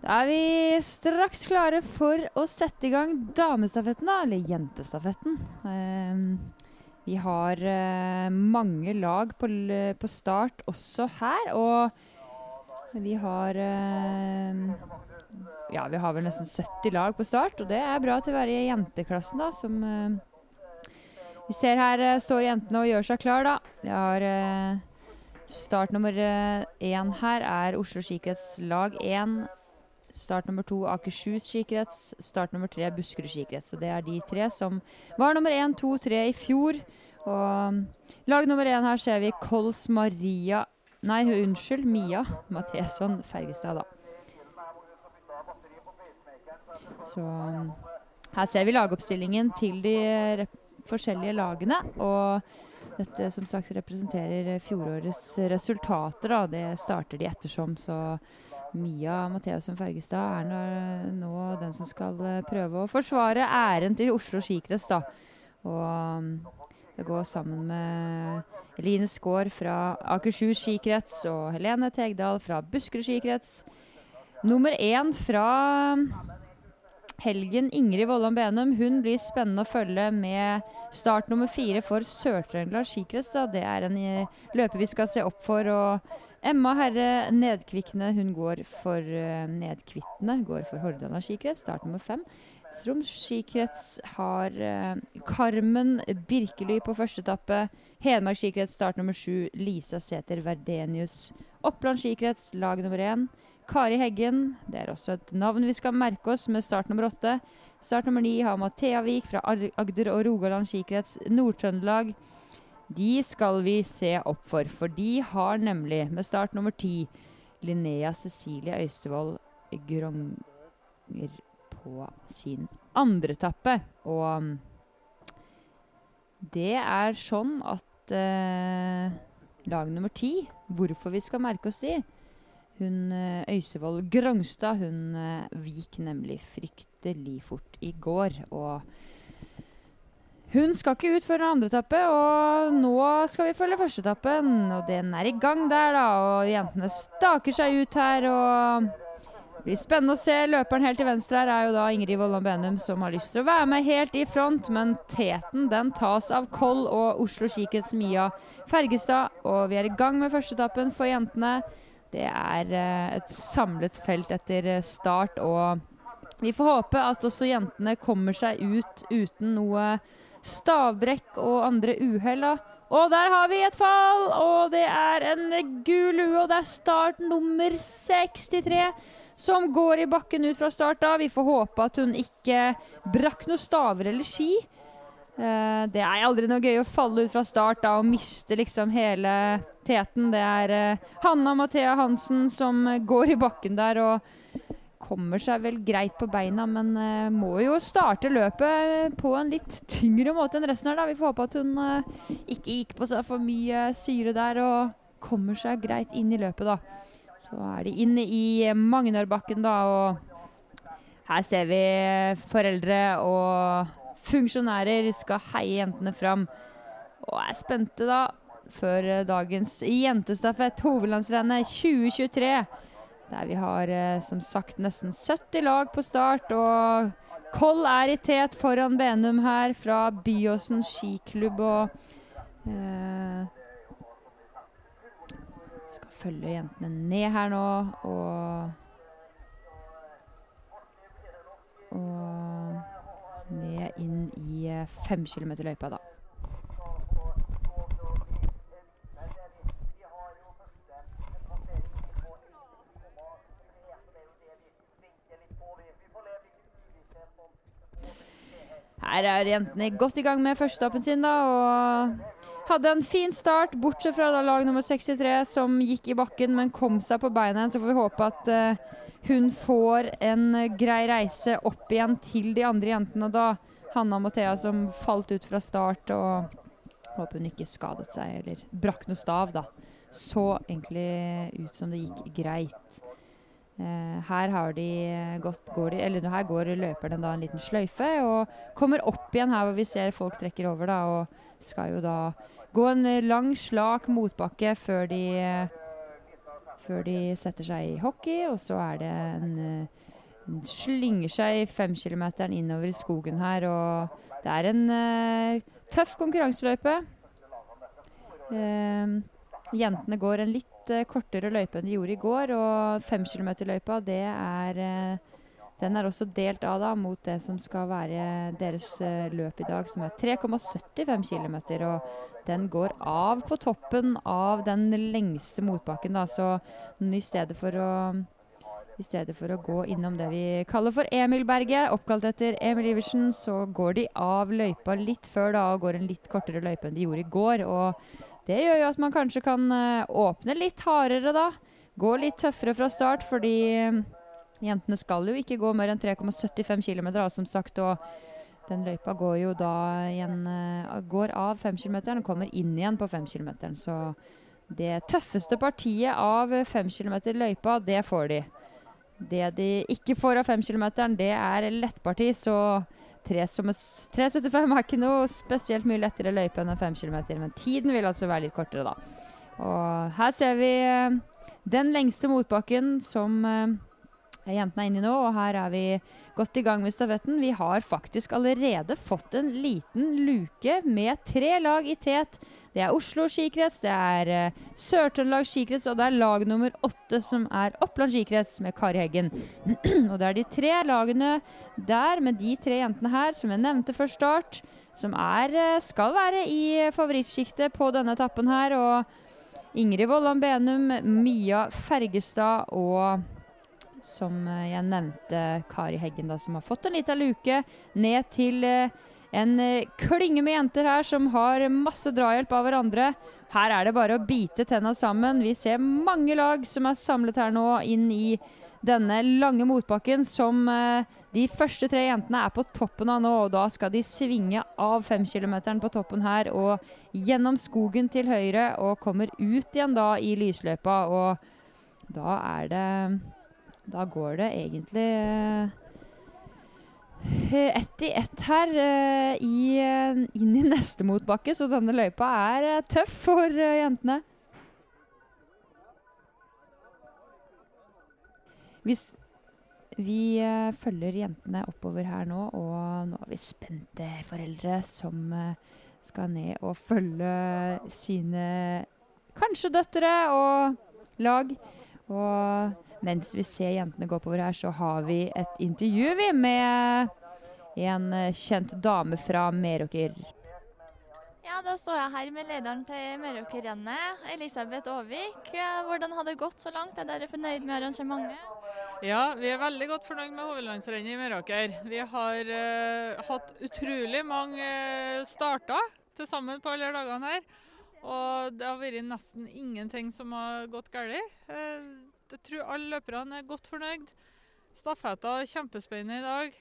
Da er vi straks klare for å sette i gang damestafetten, da. Eller jentestafetten. Eh, vi har eh, mange lag på, på, start også her. Og vi har eh, Ja, vi har vel nesten 70 lag på start. Og det er bra til å være i jenteklassen, da. Som eh, vi ser her eh, står jentene og gjør seg klar, da. Vi har eh, Start nummer én her er Oslo skikrets lag 1 Start nummer to Akershus skikrets. Start nummer tre Buskerud skikrets. Og det er de tre som var nummer én, to, tre i fjor. Og um, lag nummer én her ser vi Kols Maria Nei, unnskyld, Mia Matheson Fergestad, da. Så um, her ser vi lagoppstillingen til de forskjellige lagene. Og dette som sagt representerer fjorårets resultater. da, Det starter de ettersom, så Mia Matheussen Fergestad er nå, den som skal eh, prøve å forsvare æren til Oslo skikrets. da. Og skal gå sammen med Eline Skaar fra Akershus skikrets og Helene Tegdal fra Buskerud skikrets. Nummer én fra helgen, Ingrid Vollan Benum. Hun blir spennende å følge med start nummer fire for Sør-Trøndelag skikrets. Det er en eh, løper vi skal se opp for. og Emma Herre Nedkvikne hun går for uh, Nedkvitne, går for Hordaland skikrets, start nummer fem. Troms skikrets har uh, Carmen Birkely på første etappe. Hedmark skikrets start nummer sju. Lisa Sæther Verdenius. Oppland skikrets lag nummer én. Kari Heggen, det er også et navn vi skal merke oss med start nummer åtte. Start nummer ni har Mathea Vik fra Agder og Rogaland skikrets. Nord-Trøndelag. De skal vi se opp for, for de har nemlig, med start nummer ti, Linnea Cecilie Øystevold Gronger på sin andre etappe. Og mm, det er sånn at eh, lag nummer ti, hvorfor vi skal merke oss de Hun eh, Øysevold Grongstad hun eh, vik nemlig fryktelig fort i går. og hun skal ikke ut før den andre etappe, og nå skal vi følge første etappen. Og den er i gang der, da. Og jentene staker seg ut her. og Det blir spennende å se. Løperen helt til venstre her er jo da Ingrid Vollan Benum, som har lyst til å være med helt i front. Men teten den tas av Koll og Oslo skikrets Mia Fergestad. Og vi er i gang med første etappen for jentene. Det er eh, et samlet felt etter eh, start, og vi får håpe at også jentene kommer seg ut uten noe stavbrekk og andre uhell. Og der har vi et fall, og det er en gul lue, og det er start nummer 63 som går i bakken ut fra start. Vi får håpe at hun ikke brakk noen staver eller ski. Uh, det er aldri noe gøy å falle ut fra start da og miste liksom hele teten. Det er uh, Hanna Mathea Hansen som går i bakken der og kommer seg vel greit på beina, men uh, må jo starte løpet på en litt tyngre måte enn resten her. da. Vi får håpe at hun uh, ikke gikk på seg for mye syre der og kommer seg greit inn i løpet, da. Så er de inne i Magnarbakken, da, og her ser vi foreldre og funksjonærer skal heie jentene fram. Og er spente, da, før dagens jentestafett, hovedlandsrennet 2023. Der vi har eh, som sagt nesten 70 lag på start. Og Koll er i tet foran Benum her fra Byåsen skiklubb. Og eh, skal følge jentene ned her nå. Og, og ned inn i eh, fem kilometer-løypa, da. Her er jentene godt i gang med førsteetappen sin da, og hadde en fin start, bortsett fra da lag nummer 63, som gikk i bakken, men kom seg på beina igjen. Så får vi håpe at uh, hun får en grei reise opp igjen til de andre jentene da. Hanna og Mathea som falt ut fra start, og håper hun ikke skadet seg eller brakk noe stav, da. Så egentlig ut som det gikk greit. Uh, her gått, går de, eller her går løperne da en liten sløyfe og kommer opp igjen her hvor vi ser folk trekker over. da, Og skal jo da gå en lang, slak motbakke før de, før de setter seg i hockey. Og så er det en, eh, en slynger seg femkilometeren innover i skogen her. Og det er en uh, tøff konkurranseløype. Uh, jentene går en litt uh, kortere løype enn de gjorde i går. Og femkilometerløypa, det er den er også delt av da mot det som skal være deres løp i dag, som er 3,75 km. Og den går av på toppen av den lengste motbakken, da. Så i stedet å i stedet for å gå innom det vi kaller for Emilberget, oppkalt etter Emil Iversen, så går de av løypa litt før da, og går en litt kortere løype enn de gjorde i går. Og det gjør jo at man kanskje kan uh, åpne litt hardere da. Gå litt tøffere fra start, fordi uh, jentene skal jo ikke gå mer enn 3,75 km, som sagt. og den løypa går jo da igjen uh, Går av 5 km og kommer inn igjen på 5 km. Så det tøffeste partiet av 5 km løypa, det får de. Det de ikke får av 5-kilometeren, det er lettparti, så 3,75 er ikke noe spesielt mye lettere løype enn en 5 km. Men tiden vil altså være litt kortere, da. Og her ser vi uh, den lengste motbakken som uh, jentene er inne i nå, og her er vi godt i gang med stafetten. Vi har faktisk allerede fått en liten luke med tre lag i tet. Det er Oslo skikrets, det er uh, Sør-Trøndelag skikrets, og det er lag nummer åtte som er Oppland skikrets med Kari Heggen. og det er de tre lagene der med de tre jentene her som jeg nevnte før start, som er, uh, skal være i favorittsjiktet på denne etappen her. Og Ingrid Vollan Benum, Mia Fergestad og som eh, jeg nevnte, Kari Heggen, da, som har fått en liten luke ned til eh, en eh, klynge med jenter her som har masse drahjelp av hverandre. Her er det bare å bite tenna sammen. Vi ser mange lag som er samlet her nå inn i denne lange motbakken som de første tre jentene er på toppen av nå. og Da skal de svinge av femkilometeren på toppen her og gjennom skogen til høyre og kommer ut igjen da i lysløypa. Og da er det da går det egentlig eh, ett i ett her eh, i, eh, inn i neste motbakke, så denne løypa er tøff for jentene. Hvis vi følger jentene oppover her nå, og nå har vi spente foreldre som skal ned og følge sine kanskje døtre og lag. Og mens vi ser jentene gå oppover her, så har vi et intervju vi med en eh, kjent dame fra Meråker. Ja, Da står jeg her med lederen til Meråkerrennet, Elisabeth Aavik. Hvordan har det gått så langt? Er dere fornøyd med arrangementet? Ja, vi er veldig godt fornøyd med hovedlandsrennet i Meråker. Vi har uh, hatt utrolig mange uh, starter til sammen på alle dagene her. Og det har vært nesten ingenting som har gått galt. Uh, jeg tror alle løperne er godt fornøyd. Stafetta er kjempespennende i dag.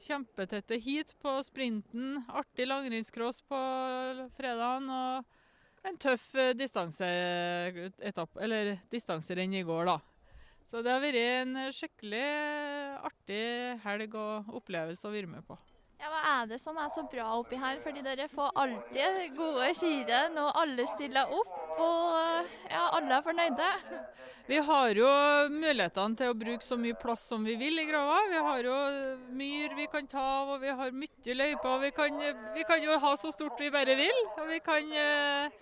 Kjempetette heat på sprinten. Artig langrennscross på fredagen. Og en tøff eh, distanseetapp, eller distanserenn i går, da. Så det har vært en skikkelig artig helg og opplevelse å være med på. Ja, Hva er det som er så bra oppi her? Fordi dere får alltid gode kirer når alle stiller opp. Og ja, alle er fornøyde. Vi har jo mulighetene til å bruke så mye plass som vi vil i Grava. Vi har jo myr vi kan ta av, og vi har mye løyper. Vi kan, vi kan jo ha så stort vi bare vil. Og vi kan eh,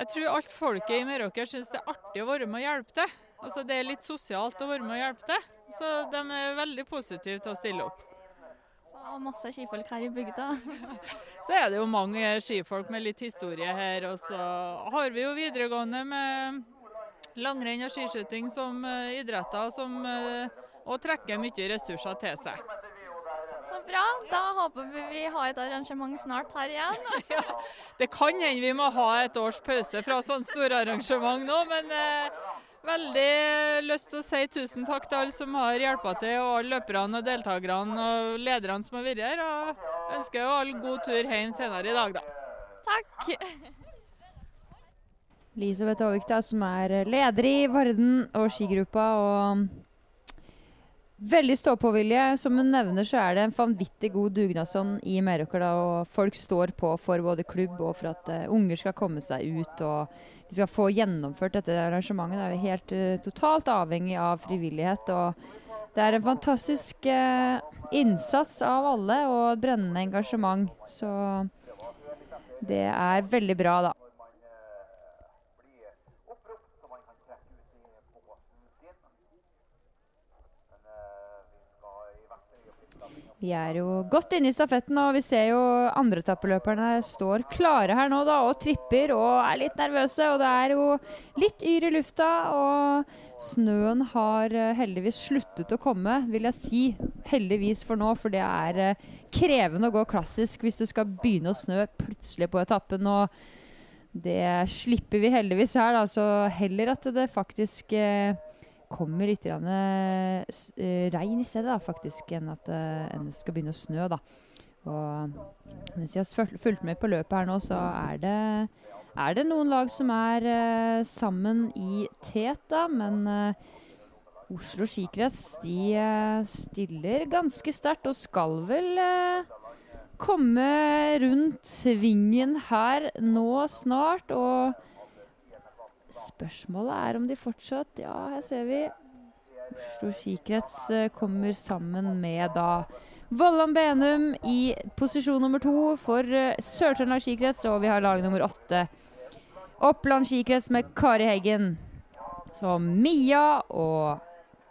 Jeg tror alt folket i Meråker syns det er artig å være med og hjelpe til. Altså, det er litt sosialt å være med og hjelpe til. Så de er veldig positive til å stille opp og masse skifolk her i bygda. så er det jo mange skifolk med litt historie her. Og så har vi jo videregående med langrenn og skiskyting som uh, idretter som uh, og trekker mye ressurser til seg. Så bra. Da håper vi vi har et arrangement snart her igjen. ja, det kan hende vi må ha et års pause fra sånn store arrangement nå, men uh, Veldig lyst til å si tusen takk til alle som har hjulpet til, og alle løperne og deltakerne og lederne som har vært her. Og ønsker jo alle god tur hjem senere i dag, da. Takk. Elisabeth Aavik, som er leder i Varden og skigruppa. og Veldig stå-på-vilje. Som hun nevner, så er det en vanvittig god dugnadsånd i Meråker. og Folk står på for både klubb og for at uh, unger skal komme seg ut. og vi skal få gjennomført dette arrangementet. Det er jo helt uh, totalt avhengig av frivillighet. og Det er en fantastisk uh, innsats av alle og brennende engasjement. Så det er veldig bra, da. Vi er jo godt inne i stafetten, og vi ser jo andretappeløperne står klare her nå da, og tripper og er litt nervøse. Og det er jo litt yr i lufta, og snøen har eh, heldigvis sluttet å komme, vil jeg si. Heldigvis for nå, for det er eh, krevende å gå klassisk hvis det skal begynne å snø plutselig på etappen. og det slipper vi heldigvis her, da. Så heller at det faktisk eh, kommer litt grann, uh, regn i stedet, da, faktisk, enn at uh, enn det skal begynne å snø. da. Og mens jeg har fulgt med på løpet her nå, så er det, er det noen lag som er uh, sammen i tet, da. Men Oslo skikrets de stiller ganske sterkt og skal vel komme rundt svingen her nå snart. og Spørsmålet er om de fortsatt Ja, her ser vi. Oslo skikrets uh, kommer sammen med da Vollan Benum i posisjon nummer to for uh, Sør-Trøndelag skikrets, og vi har lag nummer åtte. Oppland skikrets med Kari Heggen. Så Mia og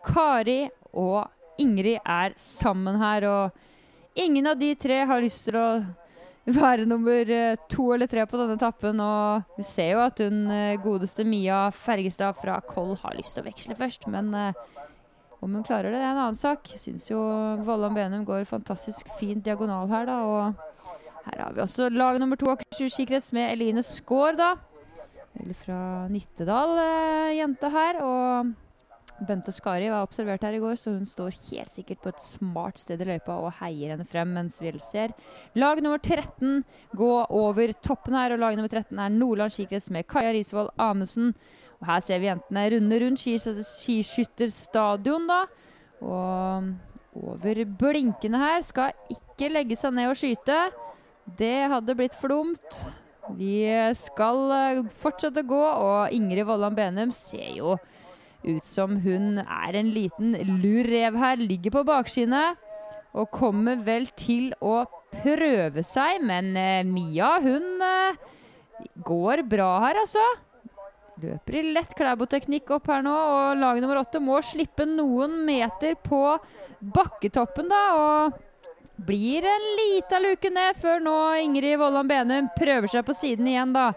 Kari og Ingrid er sammen her, og ingen av de tre har lyst til å være nummer eh, to eller tre på denne etappen. Og vi ser jo at hun eh, godeste Mia Fergestad fra Koll har lyst til å veksle først. Men uh, om hun klarer det, det er en annen sak. Syns jo Vollan Benum går fantastisk fint diagonal her, da. Og her har vi også lag nummer to Akershus skikrets med Eline Skaar, da. Eller fra Nittedal, uh, jente her. Og Bente Skari var observert her i går, så hun står helt sikkert på et smart sted i løypa og heier henne frem mens vi ser lag nummer 13 gå over toppen her. Og lag nummer 13 er Nordland skikrets med Kaja Risvold Amundsen. Og her ser vi jentene runde rundt skiskytterstadion, da. Og over blinkene her skal ikke legge seg ned og skyte. Det hadde blitt for dumt. Vi skal eh, fortsette å gå, og Ingrid Vollan Benum ser jo ut som hun er en liten lur rev her. Ligger på bakskinnet og kommer vel til å prøve seg. Men eh, Mia, hun eh, går bra her, altså. Løper i lett klæboteknikk opp her nå, og lag nummer åtte må slippe noen meter på bakketoppen, da. Og blir en lita luke ned før nå Ingrid Vollan Benum prøver seg på siden igjen, da.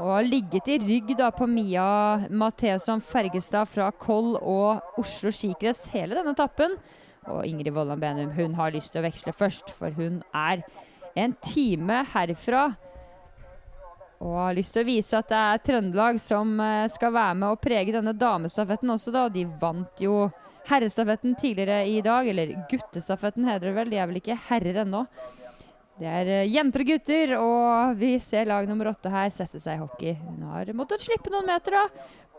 Og har ligget i rygg da på Mia Matheusson Fergestad fra Koll og Oslo skikrets hele denne etappen. Og Ingrid Vollan Benum hun har lyst til å veksle først, for hun er en time herfra. Og har lyst til å vise at det er Trøndelag som eh, skal være med og prege denne damestafetten også, da. De vant jo herrestafetten tidligere i dag. Eller guttestafetten heter det vel. De er vel ikke herrer ennå. Det er uh, jenter og gutter, og vi ser lag nummer åtte her sette seg i hockey. Hun har måttet slippe noen meter da,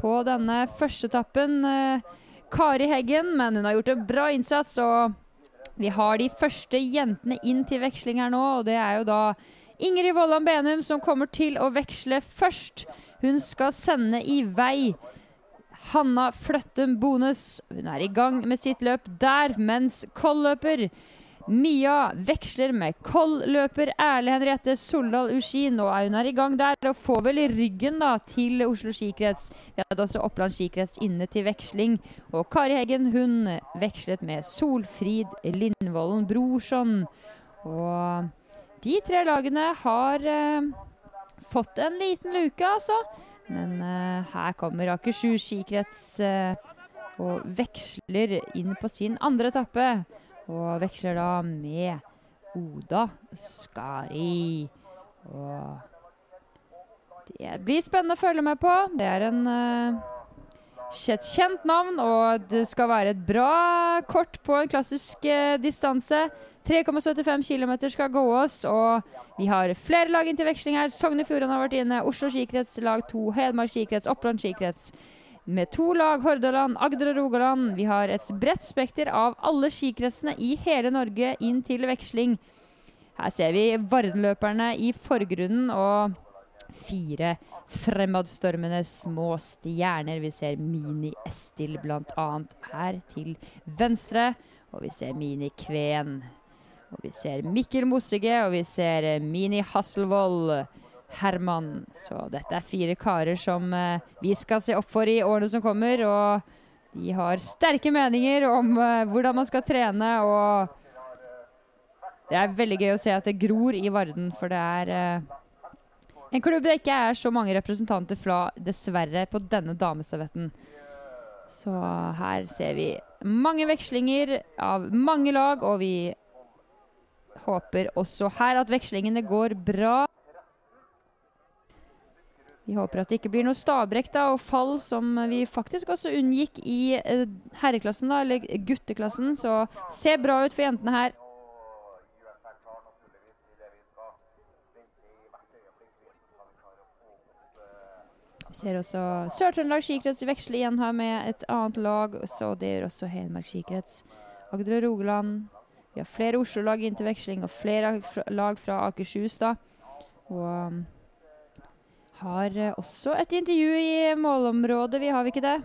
på denne første etappen. Uh, Kari Heggen, men hun har gjort en bra innsats. og Vi har de første jentene inn til veksling her nå, og det er jo da Ingrid Vollan Benum som kommer til å veksle først. Hun skal sende i vei Hanna Fløttum Bonus. Hun er i gang med sitt løp der, mens kolløper Mia veksler med koll-løper Erle Henriette Soldal Uskin. Og hun er i gang der og får vel ryggen da til Oslo skikrets. Vi hadde også Oppland skikrets inne til veksling. Og Kari Heggen hun vekslet med Solfrid Lindvollen Brorson. Og de tre lagene har eh, fått en liten luke, altså. Men eh, her kommer Akershus skikrets eh, og veksler inn på sin andre etappe. Og veksler da med Oda Skari. Og det blir spennende å følge med på. Det er en uh, kjent navn, og det skal være et bra kort på en klassisk uh, distanse. 3,75 km skal gås, og vi har flere lag inn til veksling her. Sogne Fjordane har vært inne, Oslo skikrets lag 2, Hedmark skikrets, Oppland skikrets. Med to lag, Hordaland, Agder og Rogaland. Vi har et bredt spekter av alle skikretsene i hele Norge inn til veksling. Her ser vi Vardenløperne i forgrunnen og fire fremadstormende små stjerner. Vi ser Mini Estil bl.a. her til venstre, og vi ser Mini Kven. Og vi ser Mikkel Mossige, og vi ser Mini Hasselvold. Herman. Så dette er fire karer som eh, vi skal se opp for i årene som kommer. Og de har sterke meninger om eh, hvordan man skal trene. Og det er veldig gøy å se at det gror i Varden, for det er eh, en klubb det ikke er så mange representanter fra, dessverre, på denne damestavetten. Så her ser vi mange vekslinger av mange lag, og vi håper også her at vekslingene går bra. Vi håper at det ikke blir noe stabrekk da, og fall, som vi faktisk også unngikk i eh, herreklassen, da, eller gutteklassen. Så ser bra ut for jentene her. Vi ser også Sør-Trøndelag skikrets veksle igjen her med et annet lag. Så det gjør også Hedmark skikrets. Agder og Rogaland. Vi har flere Oslo-lag inn til veksling, og flere lag fra Akershus. da. Og har uh, også et intervju i målområdet, vi har vi ikke det?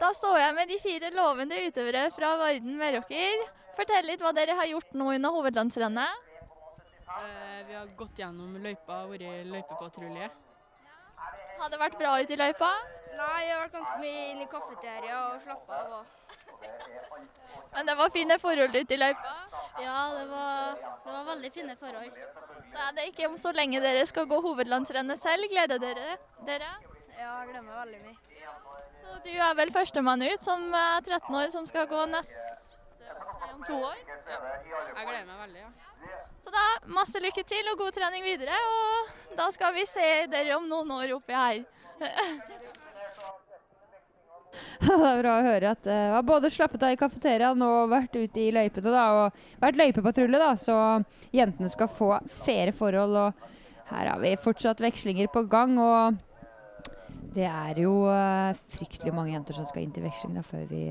Da står jeg med de fire lovende utøvere fra Varden Meråker. Fortell litt hva dere har gjort nå under hovedlandsrennet. Eh, vi har gått gjennom løypa og vært løypepatrulje. Har det vært bra ute i løypa? Nei, jeg har vært ganske mye inne i kafeteria og slappa av. Og... Men det var fine forhold ute i løypa? Ja, det var, det var veldig fine forhold. Så er det ikke om så lenge dere skal gå hovedlandsrennet selv. Gleder dere dere? Ja, jeg gleder meg veldig mye. Så du er vel førstemann ut som er 13 år, som skal gå neste om to år? Ja. Jeg gleder meg veldig, ja. Så da masse lykke til og god trening videre. Og da skal vi se dere om noen år oppi her. det er bra å høre at jeg har både slappet av i kafeteriaen og vært ute i løypene. da, Og vært løypepatrulje, da, så jentene skal få faire forhold. og Her har vi fortsatt vekslinger på gang. og det er jo uh, fryktelig mange jenter som skal inn til veksling da, før vi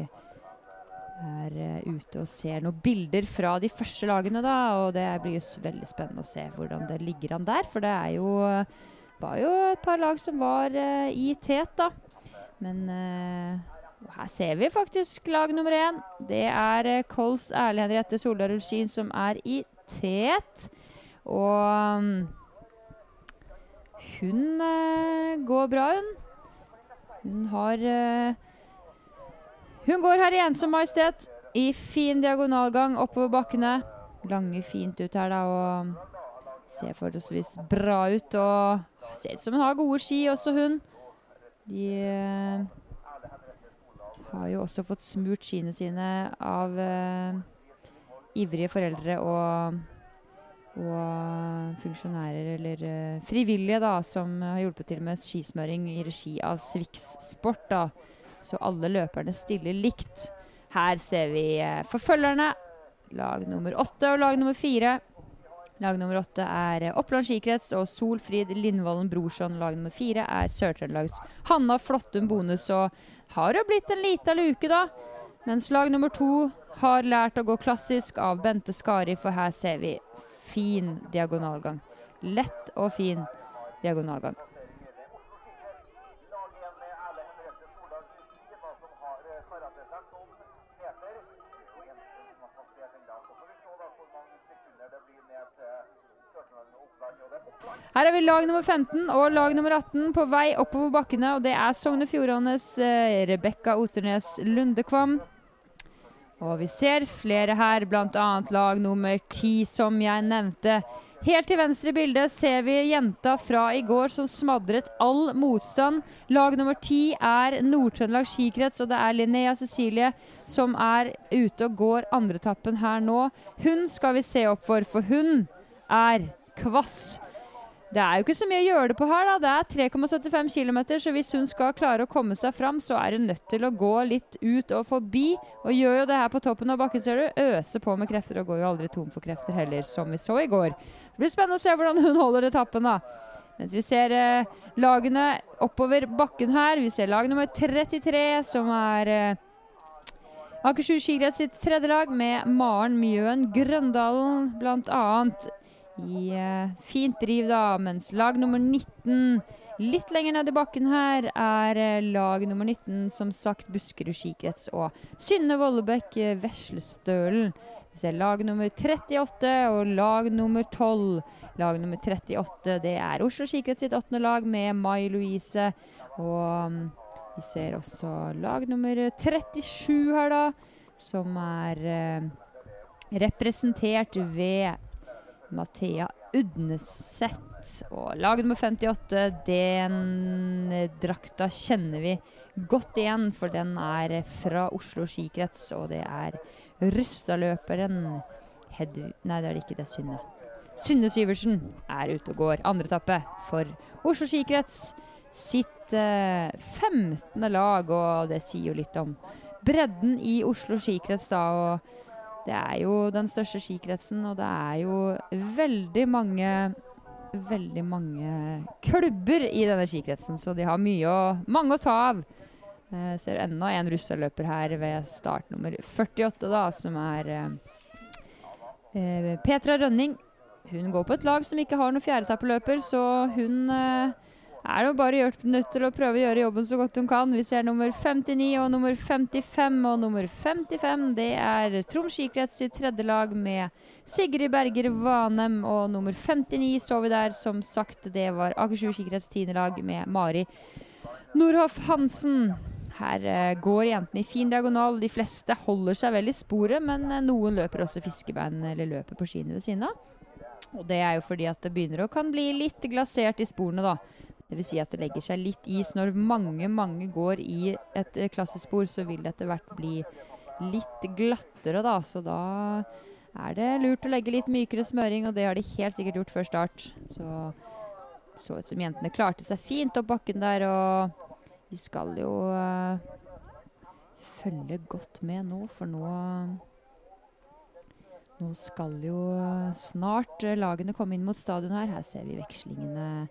er uh, ute og ser noen bilder fra de første lagene. da, og Det blir jo veldig spennende å se hvordan det ligger an der. For det er jo, var jo et par lag som var i tet, da. Men her ser vi faktisk lag nummer én. Det er uh, Kols Erle Henriette Soldal Ulskin som er i tet. Og um, hun uh, går bra, hun. Hun har uh, Hun går her i ensom majestet. I fin diagonalgang oppover bakkene. Lange fint ut her, da, og ser forholdsvis bra ut. Og ser ut som hun har gode ski, også hun. De har jo også fått smurt skiene sine av uh, ivrige foreldre og, og funksjonærer eller uh, frivillige da, som har hjulpet til med skismøring i regi av Swix Sport. da. Så alle løperne stiller likt. Her ser vi uh, forfølgerne. Lag nummer åtte og lag nummer fire. Lag nummer åtte er Oppland skikrets og Solfrid Lindvollen Brorson. Lag nummer fire er Sør-Trøndelags Hanna Flottum Bonus. Og har jo blitt en lita luke, da. Mens lag nummer to har lært å gå klassisk av Bente Skari, for her ser vi fin diagonalgang. Lett og fin diagonalgang. Her er vi lag nummer 15 og lag nummer 18 på vei oppover bakkene. og Det er Sogne Fjordanes eh, Rebekka Oternes Lundekvam. Og vi ser flere her, bl.a. lag nummer 10, som jeg nevnte. Helt til venstre i bildet ser vi jenta fra i går som smadret all motstand. Lag nummer ti er Nord-Trøndelag skikrets, og det er Linnea Cecilie som er ute og går andretappen her nå. Hun skal vi se opp for, for hun er kvass. Det er jo ikke så mye å gjøre det på her. da. Det er 3,75 km, så hvis hun skal klare å komme seg fram, så er hun nødt til å gå litt ut og forbi. Og gjør jo det her på toppen av bakken, ser du. Øser på med krefter og går jo aldri tom for krefter heller, som vi så i går. Det blir spennende å se hvordan hun holder etappen, da. Mens vi ser eh, lagene oppover bakken her. Vi ser lag nummer 33, som er eh, Akershus skigrett sitt tredje lag, med Maren Mjøen Grøndalen bl.a. i fint driv, da. Mens lag nummer 19 Litt lenger ned i bakken her er eh, lag nummer 19, som sagt Buskerud skikrets og Synne Vollebekk eh, Veslestølen. Vi ser lag nummer 38 og lag nummer 12. Lag nummer 38 det er Oslo skikrets sitt åttende lag med Mai Louise. Og um, vi ser også lag nummer 37 her, da, som er eh, representert ved Mathea Udneseth. Og lag nummer 58, den drakta kjenner vi godt igjen, for den er fra Oslo skikrets, og det er Rustadløperen Hedv... Nei, det er det ikke. Det er Synne. Synne Syversen er ute og går. Andre etappe for Oslo skikrets sitt eh, 15. lag, og det sier jo litt om bredden i Oslo skikrets, da. og det er jo den største skikretsen, og det er jo veldig mange Veldig mange klubber i denne skikretsen, så de har mye å, mange å ta av. Jeg ser enda en russerløper her ved start nummer 48, da, som er eh, eh, Petra Rønning. Hun går på et lag som ikke har noen fjerdetappeløper, så hun eh, er jo bare gjort, nødt til å prøve å gjøre jobben så godt hun kan. Vi ser nummer 59 og nummer 55. Og nummer 55 det er Troms skikrets sitt tredje lag med Sigrid Berger Vanem. Og nummer 59 så vi der. Som sagt, det var Akershus skikrets tiende lag med Mari Nordhoff Hansen. Her uh, går jentene i fin diagonal. De fleste holder seg vel i sporet, men uh, noen løper også fiskebein eller løper på skiene ved siden av. Og det er jo fordi at det begynner å kan bli litt glasert i sporene, da. Dvs. Si at det legger seg litt is. Når mange, mange går i et klassespor, så vil det etter hvert bli litt glattere, da. Så da er det lurt å legge litt mykere smøring, og det har de helt sikkert gjort før start. Så så ut som jentene klarte seg fint opp bakken der, og vi skal jo uh, følge godt med nå, for nå Nå skal jo snart uh, lagene komme inn mot stadion her. Her ser vi vekslingene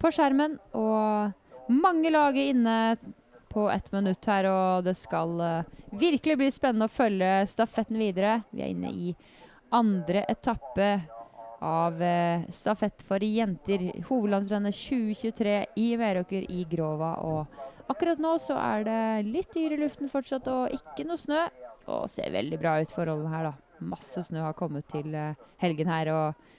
på skjermen. Og mange lag er inne på ett minutt her, og det skal uh, virkelig bli spennende å følge stafetten videre. Vi er inne i andre etappe av uh, stafett for jenter. Hovedlandsrennet 2023 i Meråker i Grova. Og akkurat nå så er det litt dyr i luften fortsatt, og ikke noe snø. Og ser veldig bra ut forholdene her, da. Masse snø har kommet til uh, helgen her. og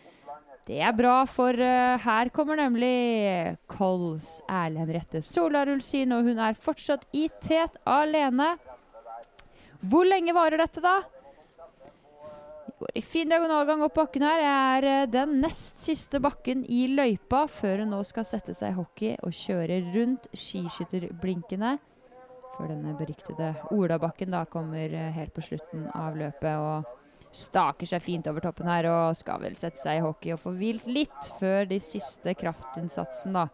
det er bra, for uh, her kommer nemlig Kols Erle Henriette Solarulsin, og hun er fortsatt i tet alene. Hvor lenge varer dette, da? Vi går i fin diagonalgang opp bakken her. Det er uh, den nest siste bakken i løypa før hun nå skal sette seg i hockey og kjøre rundt skiskytterblinkene. For denne beryktede Olabakken da kommer uh, helt på slutten av løpet. og staker seg fint over toppen her og skal vel sette seg i hockey og få hvilt litt før de siste kraftinnsatsen, da.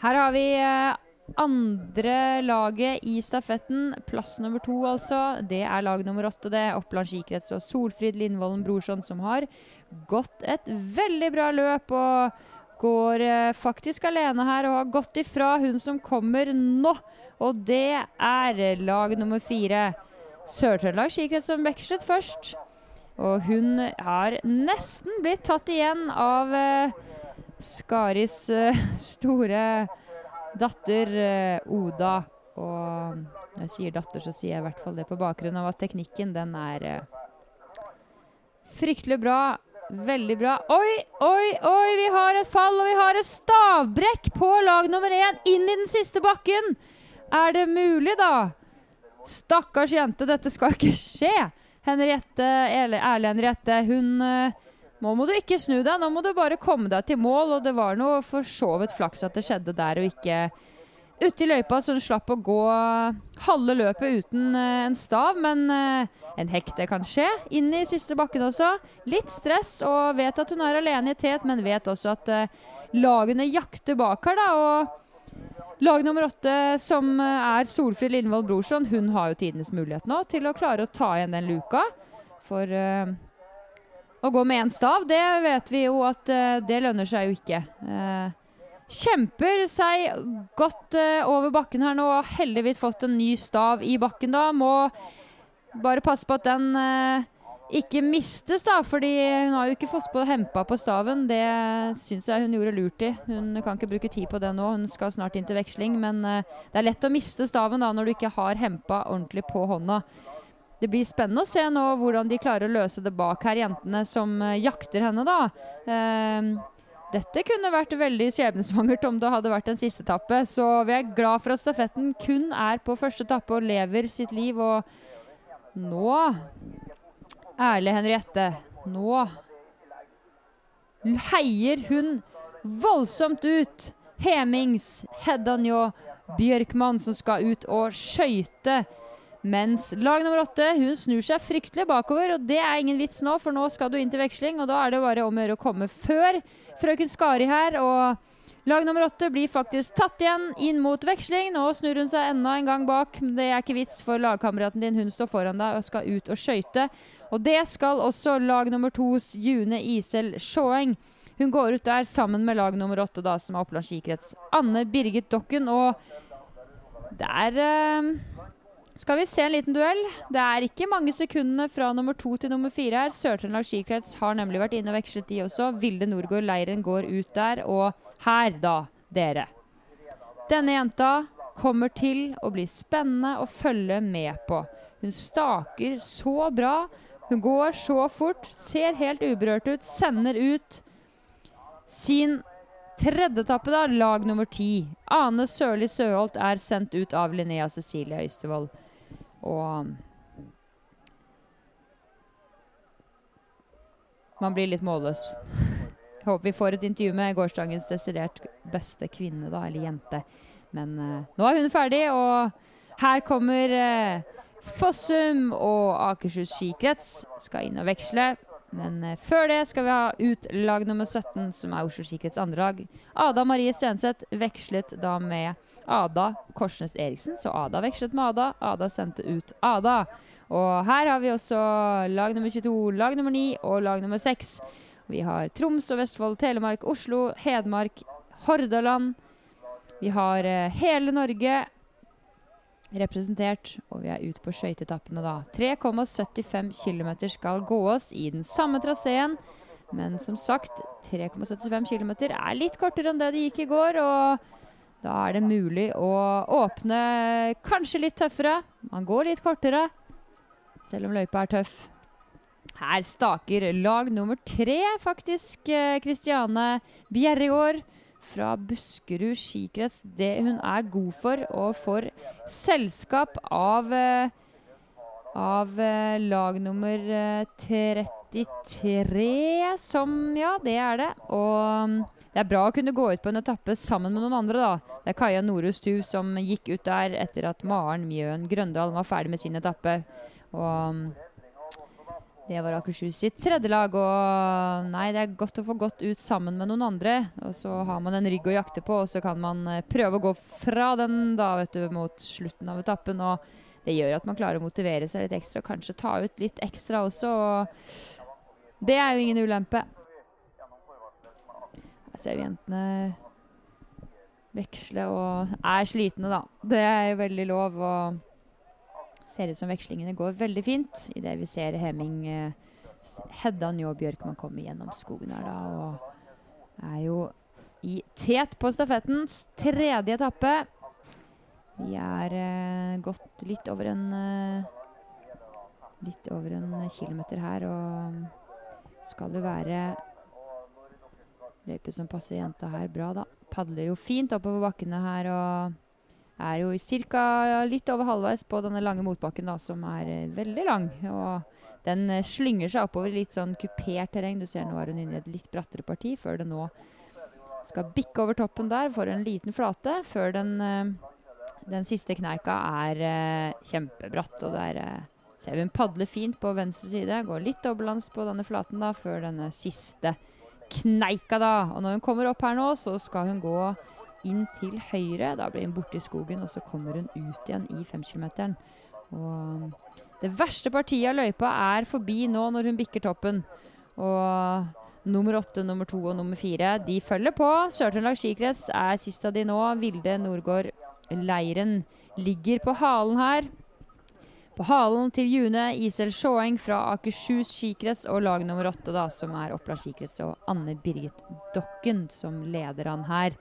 Her har vi eh, andre laget i stafetten. Plass nummer to, altså. Det er lag nummer åtte, det. Oppland skikrets og Solfrid Lindvolden Brorson som har gått et veldig bra løp. og går eh, faktisk alene her og har gått ifra hun som kommer nå. Og det er lag nummer fire. Sør-Trøndelag skikrets som vekslet først. Og hun har nesten blitt tatt igjen av eh, Skaris eh, store datter eh, Oda. Og når jeg sier datter, så sier jeg i hvert fall det på bakgrunn av at teknikken, den er eh, fryktelig bra. Veldig bra. Oi, oi, oi! Vi har et fall, og vi har et stavbrekk på lag nummer én inn i den siste bakken. Er det mulig, da? Stakkars jente, dette skal ikke skje. Henriette, Erle Henriette, hun uh, Nå må du ikke snu deg, nå må du bare komme deg til mål. Og det var noe for så vidt flaks at det skjedde der, og ikke ute i løypa, så hun slapp å gå halve løpet uten uh, en stav. Men uh, en hekte kan skje. Inn i siste bakken også. Litt stress, og vet at hun er alene i tet, men vet også at lagene jakter bak her, da. og Lag nummer åtte, som eh, er Solfrid Lindvold Brorson, hun har jo tidenes mulighet nå til å klare å ta igjen den luka. For uh, å gå med én stav, det vet vi jo at uh, det lønner seg jo ikke. Uh, kjemper seg godt over bakken her nå heldigvis fått en ny stav i bakken da. Må bare passe på at den ikke mistes, da, fordi hun har jo ikke fått på hempa på staven. Det syns jeg hun gjorde lurt i. Hun kan ikke bruke tid på det nå, hun skal snart inn til veksling. Men eh, det er lett å miste staven da når du ikke har hempa ordentlig på hånda. Det blir spennende å se nå hvordan de klarer å løse det bak her, jentene som eh, jakter henne, da. Eh, dette kunne vært veldig skjebnesvangert om det hadde vært en siste etappe. Så vi er glad for at stafetten kun er på første etappe og lever sitt liv. Og nå Ærlig, Henriette. Nå heier hun voldsomt ut Hemings, Hedda Njå, Bjørkmann som skal ut og skøyte. Mens lag nummer åtte hun snur seg fryktelig bakover, og det er ingen vits nå, for nå skal du inn til veksling, og da er det bare om å gjøre å komme før frøken Skari her. og Lag nummer åtte blir faktisk tatt igjen inn mot veksling. Nå snur hun seg enda en gang bak. Det er ikke vits for lagkameraten din. Hun står foran deg og skal ut og skøyte. Og det skal også lag nummer tos June Isel Sjåeng. Hun går ut der sammen med lag nummer åtte, da, som er Oppland skikrets. Anne Birgit Dokken. Og der eh, skal vi se en liten duell. Det er ikke mange sekundene fra nummer to til nummer fire her. Sør-Trøndelag skikrets har nemlig vært inne og vekslet, de også. Vilde Norgård Leiren går ut der. Og her, da, dere. Denne jenta kommer til å bli spennende å følge med på. Hun staker så bra. Hun går så fort, ser helt uberørt ut, sender ut sin tredje etappe, da, lag nummer ti. Ane Sørli Søholt er sendt ut av Linnea Cecilie Øystevold. Og Man blir litt målløs. Jeg håper vi får et intervju med gårsdagens desidert beste kvinne, da, eller jente. Men uh, nå er hun ferdig, og her kommer uh, Fossum og Akershus skikrets. Skal inn og veksle. Men uh, før det skal vi ha ut lag nummer 17, som er Oslo skikrets andre lag. Ada Marie Stenseth vekslet da med Ada Korsnes Eriksen, så Ada vekslet med Ada. Ada sendte ut Ada. Og her har vi også lag nummer 22, lag nummer 9 og lag nummer 6. Vi har Troms og Vestfold, Telemark, Oslo, Hedmark, Hordaland. Vi har eh, hele Norge representert, og vi er ute på skøyteetappene da. 3,75 km skal gås i den samme traseen. Men som sagt, 3,75 km er litt kortere enn det det gikk i går. og da er det mulig å åpne kanskje litt tøffere. Man går litt kortere, selv om løypa er tøff. Her staker lag nummer tre, faktisk. Kristiane Bjerregård fra Buskerud skikrets. Det hun er god for, og får selskap av, av lag nummer 33, som Ja, det er det. Og det er bra å kunne gå ut på en etappe sammen med noen andre, da. Det er Kaja Norhus Tu som gikk ut der etter at Maren Mjøen Grøndal var ferdig med sin etappe. Og det var Akershus sitt tredje lag. Og nei, det er godt å få gått ut sammen med noen andre. Og så har man en rygg å jakte på, og så kan man eh, prøve å gå fra den da, vet du, mot slutten av etappen. Og det gjør at man klarer å motivere seg litt ekstra. Kanskje ta ut litt ekstra også. Og det er jo ingen ulempe. Her ser vi jentene veksle og er slitne, da. Det er jo veldig lov. Og ser ut som vekslingene går veldig fint idet vi ser Heming eh, Hedda Njå Bjørkman komme gjennom skogen her, da. Og er jo i tet på stafettens tredje etappe. Vi er eh, gått litt over en eh, Litt over en kilometer her, og skal jo være Løype som passer jenta her bra, da. Padler jo fint oppover bakkene her og er jo ca. litt over halvveis på denne lange motbakken, da, som er eh, veldig lang. Og den eh, slynger seg oppover litt sånn kupert terreng. Du ser nå er hun inne i et litt brattere parti, før det nå skal bikke over toppen der for en liten flate. Før den, eh, den siste kneika er kjempebratt. Og der ser vi hun padler fint på venstre side. Går litt dobbeltlands på denne flaten da, før denne siste kneika, da. Og når hun kommer opp her nå, så skal hun gå inn til høyre. Da blir hun borte i skogen, og så kommer hun ut igjen i femkilometeren. Og det verste partiet av løypa er forbi nå når hun bikker toppen. Og nummer åtte, nummer to og nummer fire de følger på. Sør-Trøndelag skikrets er sist av de nå. Vilde Nordgård Leiren ligger på halen her. På halen til June Isel Sjåeng fra Akershus skikrets og lag nummer åtte, da, som er Oppland skikrets, og Anne Birgit Dokken som leder han her.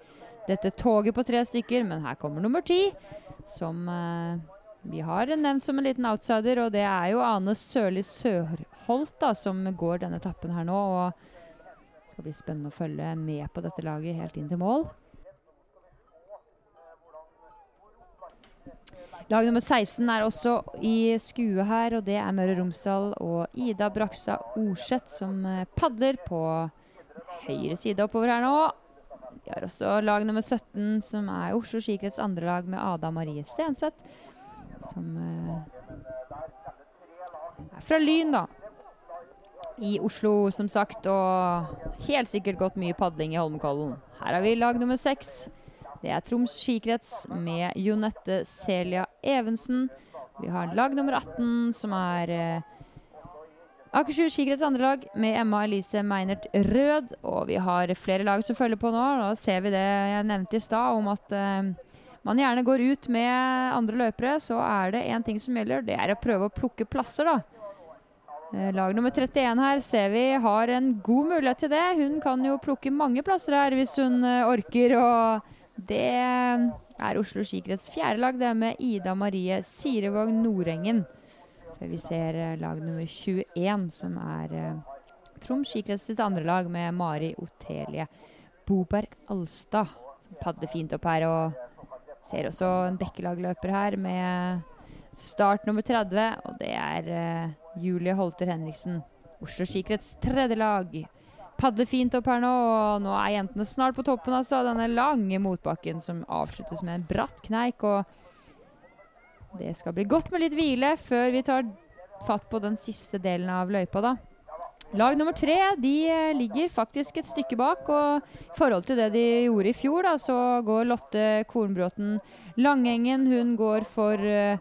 Dette toget på tre stykker, men her kommer nummer ti, som eh, vi har nevnt som en liten outsider, og det er jo Ane Sørli Sørholt da, som går denne etappen her nå. og Det skal bli spennende å følge med på dette laget helt inn til mål. Lag nummer 16 er også i skue her, og det er Møre Romsdal og Ida Brakstad Orseth som eh, padler på høyre side oppover her nå. Vi har også lag nummer 17, som er Oslo skikrets andre lag med Ada Marie Stenseth. Som uh, er fra Lyn, da. I Oslo, som sagt, og helt sikkert gått mye padling i Holmenkollen. Her har vi lag nummer seks. Det er Troms skikrets med Jonette Celia Evensen. Vi har lag nummer 18, som er eh, Akershus skikrets andre lag med Emma Elise Meinert Rød. Og vi har flere lag som følger på nå. Nå ser vi det jeg nevnte i stad, om at uh, man gjerne går ut med andre løpere. Så er det én ting som gjelder, det er å prøve å plukke plasser, da. Eh, lag nummer 31 her ser vi har en god mulighet til det. Hun kan jo plukke mange plasser her hvis hun eh, orker. og det er Oslo skikrets fjerde lag, det er med Ida Marie Sirevåg Nordengen. Før vi ser eh, lag nummer 21, som er uh, Troms skikrets sitt andre lag, med Mari Otelie Boberg Alstad. Som padler fint opp her. Og ser også en bekkelagløper her med start nummer 30. Og det er uh, Julie Holter Henriksen. Oslo skikrets tredje lag padler fint opp her nå, og nå er jentene snart på toppen. altså, Denne lange motbakken som avsluttes med en bratt kneik. og Det skal bli godt med litt hvile før vi tar fatt på den siste delen av løypa. da. Lag nummer tre de eh, ligger faktisk et stykke bak. og I forhold til det de gjorde i fjor, da, så går Lotte Kornbråten Langengen. Hun går for uh,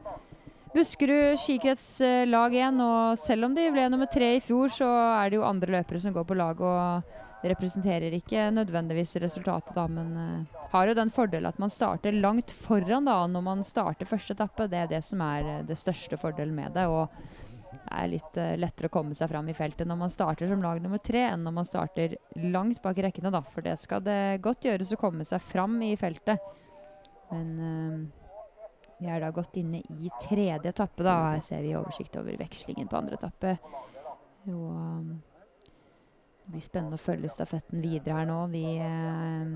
Buskerud skikrets eh, lag igjen, og selv om de ble nummer tre i fjor, så er det jo andre løpere som går på lag, og representerer ikke nødvendigvis resultatet, da, men uh, har jo den fordelen at man starter langt foran da, når man starter første etappe. Det er det som er uh, det største fordelen med det. og det er litt uh, lettere å komme seg fram i feltet når man starter som lag nummer tre, enn når man starter langt bak rekkene, da. For det skal det godt gjøres å komme seg fram i feltet. Men vi er da gått inne i tredje etappe. da. Her ser vi oversikt over vekslingen på andre etappe. Og det blir spennende å følge stafetten videre her nå. Vi eh,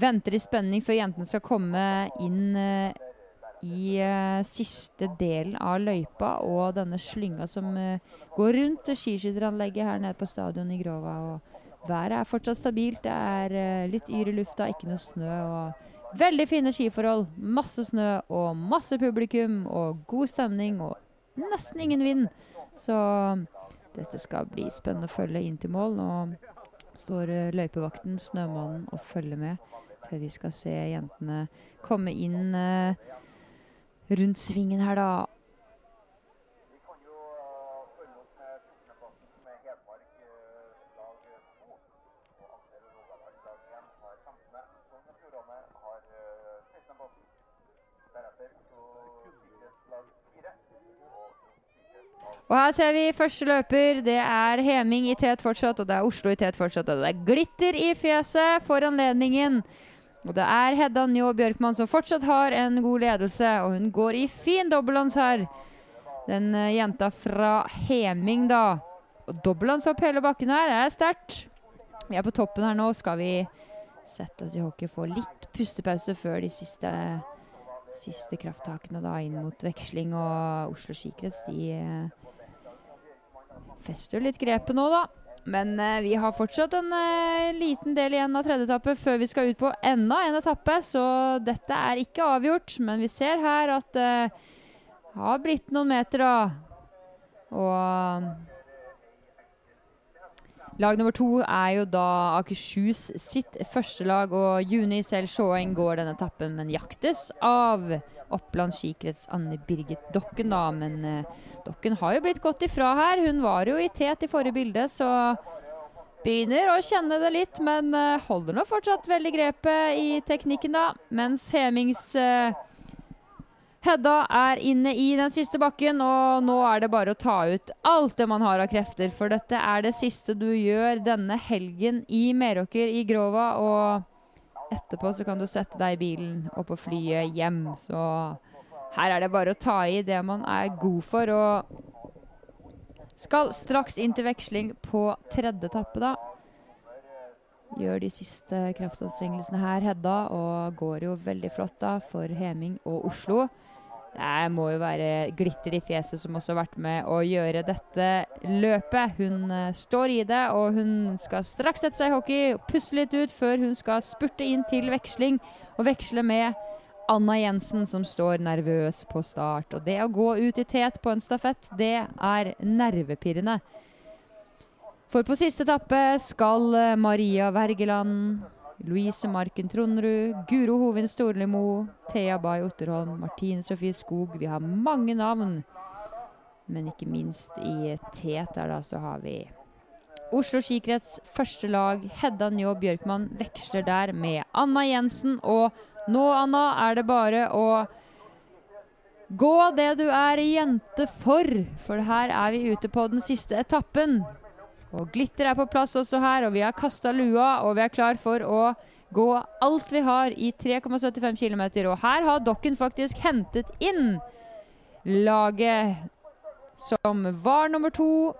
venter i spenning før jentene skal komme inn eh, i eh, siste delen av løypa og denne slynga som eh, går rundt skiskytteranlegget her nede på stadion i Grova. Og været er fortsatt stabilt. Det er eh, litt yr i lufta, ikke noe snø. og Veldig fine skiforhold. Masse snø og masse publikum og god stemning og nesten ingen vind. Så dette skal bli spennende å følge inn til mål. Nå står uh, løypevakten, Snømannen, og følger med før vi skal se jentene komme inn uh, rundt svingen her, da. Og her ser vi første løper. Det er Heming i tet fortsatt, og det er Oslo i tet fortsatt. Og det er glitter i fjeset for anledningen. Og det er Hedda Njå Bjørkmann som fortsatt har en god ledelse, og hun går i fin dobbeltlands her. Den uh, jenta fra Heming, da. Og dobbeltlands opp hele bakken her er sterkt. Vi er på toppen her nå. Skal vi sette oss i hockey, få litt pustepause før de siste, siste krafttakene da inn mot veksling og Oslo skikrets. De uh, fester litt grepet nå, da. Men eh, vi har fortsatt en eh, liten del igjen av tredje etappe før vi skal ut på enda en etappe, så dette er ikke avgjort. Men vi ser her at det eh, har blitt noen meter, da. Og Lag nummer to er jo da Akershus sitt første lag, og Juni selv Sjåeng går denne etappen, men jaktes av Oppland skikrets Anne Birgit Dokken, da. Men eh, Dokken har jo blitt gått ifra her. Hun var jo i tet i forrige bilde, så begynner å kjenne det litt. Men eh, holder nå fortsatt veldig grepet i teknikken, da. Mens Hemings eh, Hedda er inne i den siste bakken, og nå er det bare å ta ut alt det man har av krefter. For dette er det siste du gjør denne helgen i Meråker i Grova. Og etterpå så kan du sette deg i bilen og på flyet hjem. Så her er det bare å ta i det man er god for. Og skal straks inn til veksling på tredje etappe, da. Gjør de siste kraftanstrengelsene her, Hedda, og går jo veldig flott da for Heming og Oslo. Det må jo være glitter i fjeset som også har vært med å gjøre dette løpet. Hun uh, står i det, og hun skal straks sette seg i hockey og pusse litt ut før hun skal spurte inn til veksling og veksle med Anna Jensen, som står nervøs på start. Og det å gå ut i tet på en stafett, det er nervepirrende. For på siste etappe skal uh, Maria Wergeland Louise Marken Trondrud, Guro Hovin Storlimo, Thea Bay Otterholm, Martine Sofie Skog. Vi har mange navn. Men ikke minst i tet der da så har vi Oslo skikrets første lag, Hedda Njå Bjørkmann, veksler der med Anna Jensen. Og nå, Anna, er det bare å gå det du er jente for. For her er vi ute på den siste etappen. Og glitter er på plass også her, og vi har kasta lua, og vi er klar for å gå alt vi har i 3,75 km. Og her har Dokken faktisk hentet inn laget som var nummer to.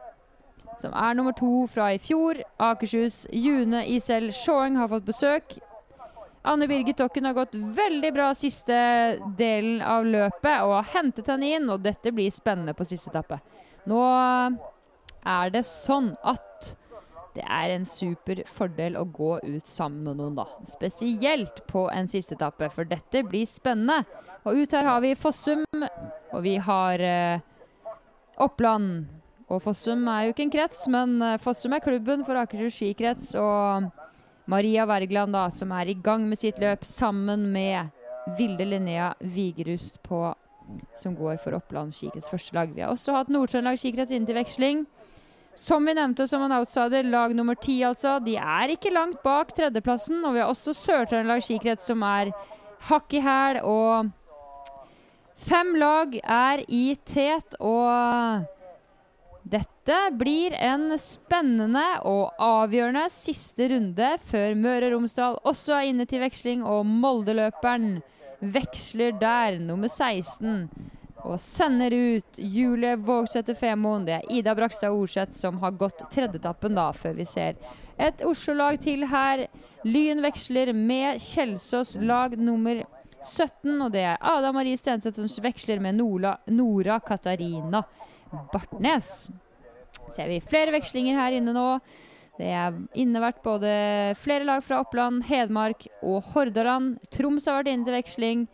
Som er nummer to fra i fjor. Akershus June Isel Sjåeng har fått besøk. Anne Birgit Dokken har gått veldig bra siste delen av løpet og har hentet henne inn, og dette blir spennende på siste etappe. Nå er det sånn at det er en super fordel å gå ut sammen med noen, da. Spesielt på en siste etappe, for dette blir spennende. Og ut her har vi Fossum, og vi har eh, Oppland. Og Fossum er jo ikke en krets, men eh, Fossum er klubben for Akershus skikrets. Og Maria Wergeland, da, som er i gang med sitt løp sammen med Vilde Linnea Vigerust på som går for Oppland første lag. Vi har også hatt Nord-Trøndelag skikrets inn til veksling. Som vi nevnte som en outsider, lag nummer ti altså. De er ikke langt bak tredjeplassen. Og vi har også Sør-Trøndelag skikrets som er hakk i hæl. Og fem lag er i tet. Og dette blir en spennende og avgjørende siste runde før Møre og Romsdal også er inne til veksling. Og Molde-løperen veksler der, nummer 16 og sender ut Julie Vågsæter Femoen. Det er Ida Brakstad Orseth som har gått tredjetappen, da, før vi ser et Oslo-lag til her. Lyn veksler med Kjelsås lag nummer 17, og det er Ada Marie Stenseth som veksler med Nora, Nora Katarina Bartnes. Ser vi flere vekslinger her inne nå. Det er innevært både flere lag fra Oppland, Hedmark og Hordaland. Troms har vært inne til veksling.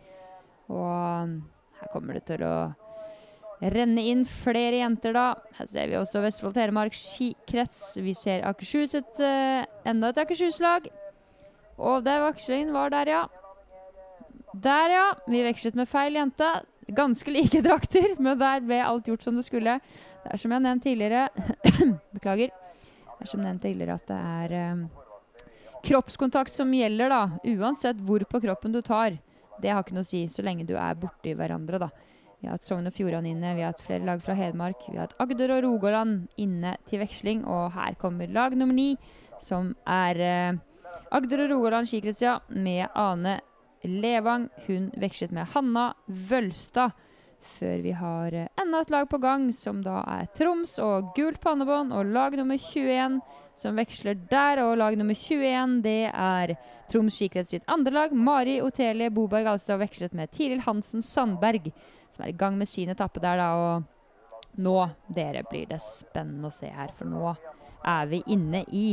Og her kommer det til å renne inn flere jenter, da. Her ser vi også Vestfold Telemark skikrets. Vi ser Akershus, et, uh, enda et Akershus-lag. Og der vekslingen var der, ja. Der, ja. Vi vekslet med feil jente. Ganske like drakter, men der ble alt gjort som det skulle. Det er som jeg har nevnt tidligere Beklager. Er som nevnt tidligere at det er um, kroppskontakt som gjelder, da. Uansett hvor på kroppen du tar. Det har ikke noe å si så lenge du er borti hverandre, da. Vi har hatt Sogn og Fjordane inne, vi har hatt flere lag fra Hedmark. Vi har hatt Agder og Rogaland inne til veksling, og her kommer lag nummer ni, som er eh, Agder og Rogaland skikrets, ja, med Ane Levang. Hun vekslet med Hanna Vølstad. Før vi har enda et lag på gang, som da er Troms og gult pannebånd og lag nummer 21 som veksler der. Og lag nummer 21 det er Troms skikrets sitt andre lag. Mari Otelie Boberg Alstad vekslet med Tiril Hansen Sandberg, som er i gang med sin etappe der, da. Og nå, dere, blir det spennende å se her, for nå er vi inne i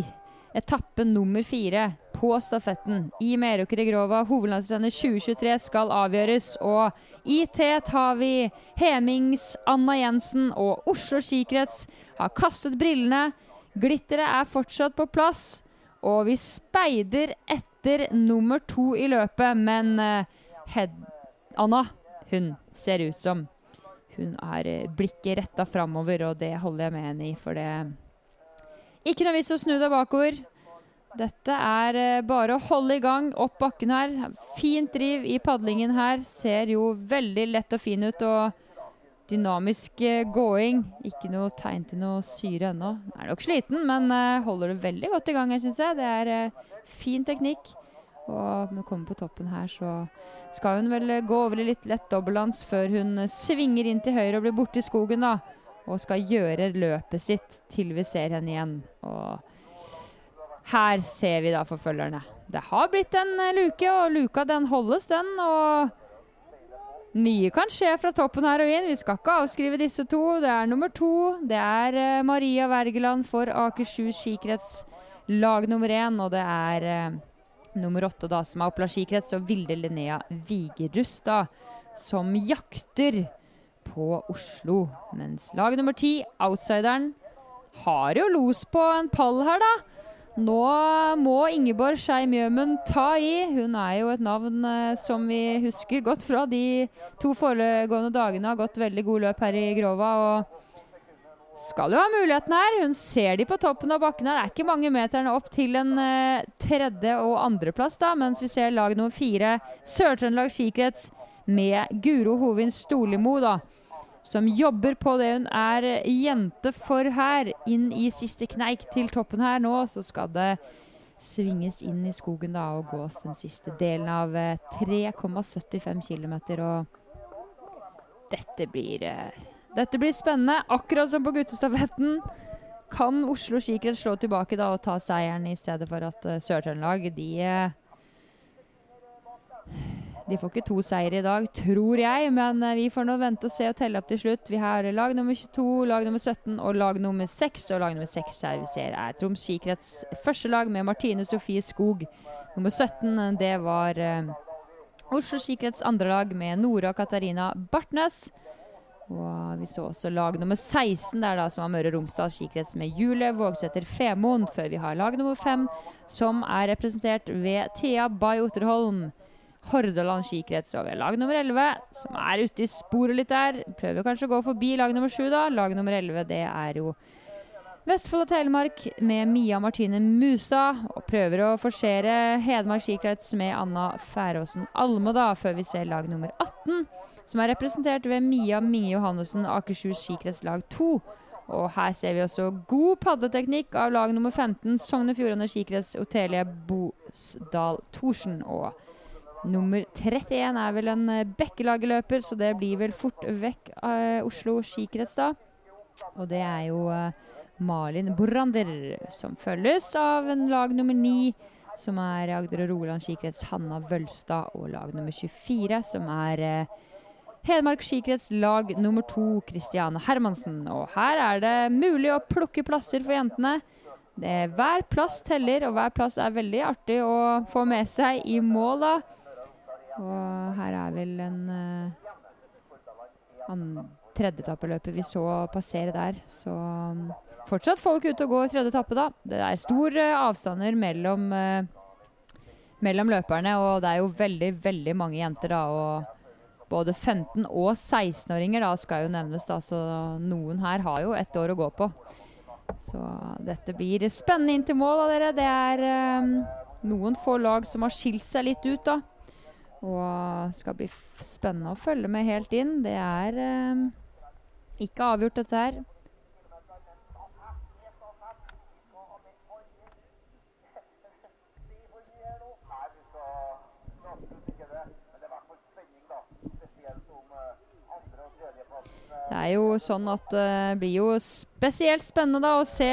etappe nummer fire på stafetten i Meråker i Grova. Hovedlandsrennet 2023 skal avgjøres. Og i tet har vi Hemings Anna Jensen og Oslo skikrets har kastet brillene Glitteret er fortsatt på plass, og vi speider etter nummer to i løpet. Men uh, Anna, hun ser ut som hun har eh, blikket retta framover, og det holder jeg med henne i, for det Ikke noe vits å snu deg bakover. Dette er eh, bare å holde i gang opp bakken her. Fint driv i padlingen her. Ser jo veldig lett og fin ut. og Dynamisk eh, gåing. Ikke noe tegn til noe syre ennå. Er nok sliten, men eh, holder det veldig godt i gang, her, syns jeg. Det er fin teknikk. Og når hun kommer på toppen her, så skal hun vel gå over i litt lett dobbeltdans før hun svinger inn til høyre og blir borte i skogen, da. Og skal gjøre løpet sitt til vi ser henne igjen. Og her ser vi da forfølgerne. Det har blitt en eh, luke, og luka den holdes, den. Og mye kan skje fra toppen her og inn. Vi skal ikke avskrive disse to. Det er nummer to. Det er eh, Maria Wergeland for Akershus skikrets lag nummer én. Og det er eh, nummer åtte, da, som er Oppland skikrets, og Vilde Linnea Vigerust, da, som jakter på Oslo. Mens lag nummer ti, outsideren, har jo los på en pall her, da. Nå må Ingeborg Skei Mjømen ta i. Hun er jo et navn eh, som vi husker godt fra de to foregående dagene. Har gått veldig god løp her i Grova. og skal jo ha muligheten her. Hun ser de på toppen av bakken her. Det er ikke mange meterne opp til en eh, tredje- og andreplass, da, mens vi ser lag nummer fire, Sør-Trøndelag skikrets, med Guro Hovin Storlimo, da som jobber på det hun er eh, jente for her. Inn i siste kneik til toppen her nå, så skal det svinges inn i skogen da og gås den siste delen av eh, 3,75 km. Og dette blir, eh, dette blir spennende. Akkurat som på guttestafetten. Kan Oslo skikrets slå tilbake da og ta seieren i stedet for at eh, Sør-Trøndelag de eh, de får ikke to seire i dag, tror jeg, men eh, vi får nå vente og se og telle opp til slutt. Vi har lag nummer 22, lag nummer 17 og lag nummer 6. Og lag nummer 6 her vi ser er Troms skikrets første lag med Martine Sofie Skog. Nummer 17 det var eh, Oslo skikrets andre lag med Nora Katarina Bartnes. Og vi så også lag nummer 16 der da, som var Møre og Romsdal skikrets med Julie Vågsæter Femoen, før vi har lag nummer 5, som er representert ved Thea Bay Otterholm. Hordaland skikrets over lag nummer 11, som er ute i sporet litt der. Prøver kanskje å gå forbi lag nummer 7, da. Lag nummer 11, det er jo Vestfold og Telemark med Mia Martine Musa. Og prøver å forsere Hedmark skikrets med Anna Færåsen Alme, da, før vi ser lag nummer 18, som er representert ved Mia Minge Johannessen, Akershus skikrets lag 2. Og her ser vi også god padleteknikk av lag nummer 15, Sogne Fjordane skikrets Otelie Bosdal Thorsen. og Nummer 31 er vel en uh, bekkelageløper, så det blir vel fort vekk uh, Oslo skikrets, da. Og det er jo uh, Malin Borander, som følges av en lag nummer 9, som er Agder og Rogaland skikrets Hanna Vølstad, og lag nummer 24, som er Hedmark skikrets lag nummer 2, Kristiane Hermansen. Og her er det mulig å plukke plasser for jentene. Hver plass teller, og hver plass er veldig artig å få med seg i mål, da. Og her er vel en uh, tredjeetappeløper vi så passere der. Så um, fortsatt folk ute og går tredje etappe, da. Det er store uh, avstander mellom, uh, mellom løperne, og det er jo veldig, veldig mange jenter, da. Og både 15- og 16-åringer da skal jo nevnes, da. Så noen her har jo ett år å gå på. Så dette blir spennende inn til mål, da, dere. Det er um, noen få lag som har skilt seg litt ut, da. Og skal bli spennende å følge med helt inn. Det er eh, ikke avgjort, dette her. Det er jo sånn at det uh, blir jo spesielt spennende da å se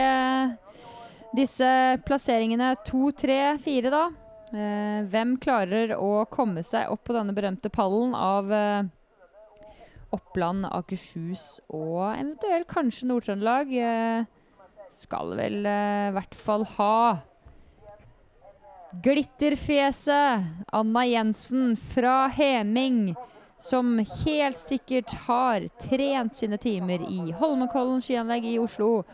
disse plasseringene to, tre, fire, da. Eh, hvem klarer å komme seg opp på denne berømte pallen av eh, Oppland, Akershus og eventuelt kanskje Nord-Trøndelag? Eh, skal vel i hvert fall ha glitterfjeset Anna Jensen fra Heming, som helt sikkert har trent sine timer i Holmenkollen skianlegg i Oslo.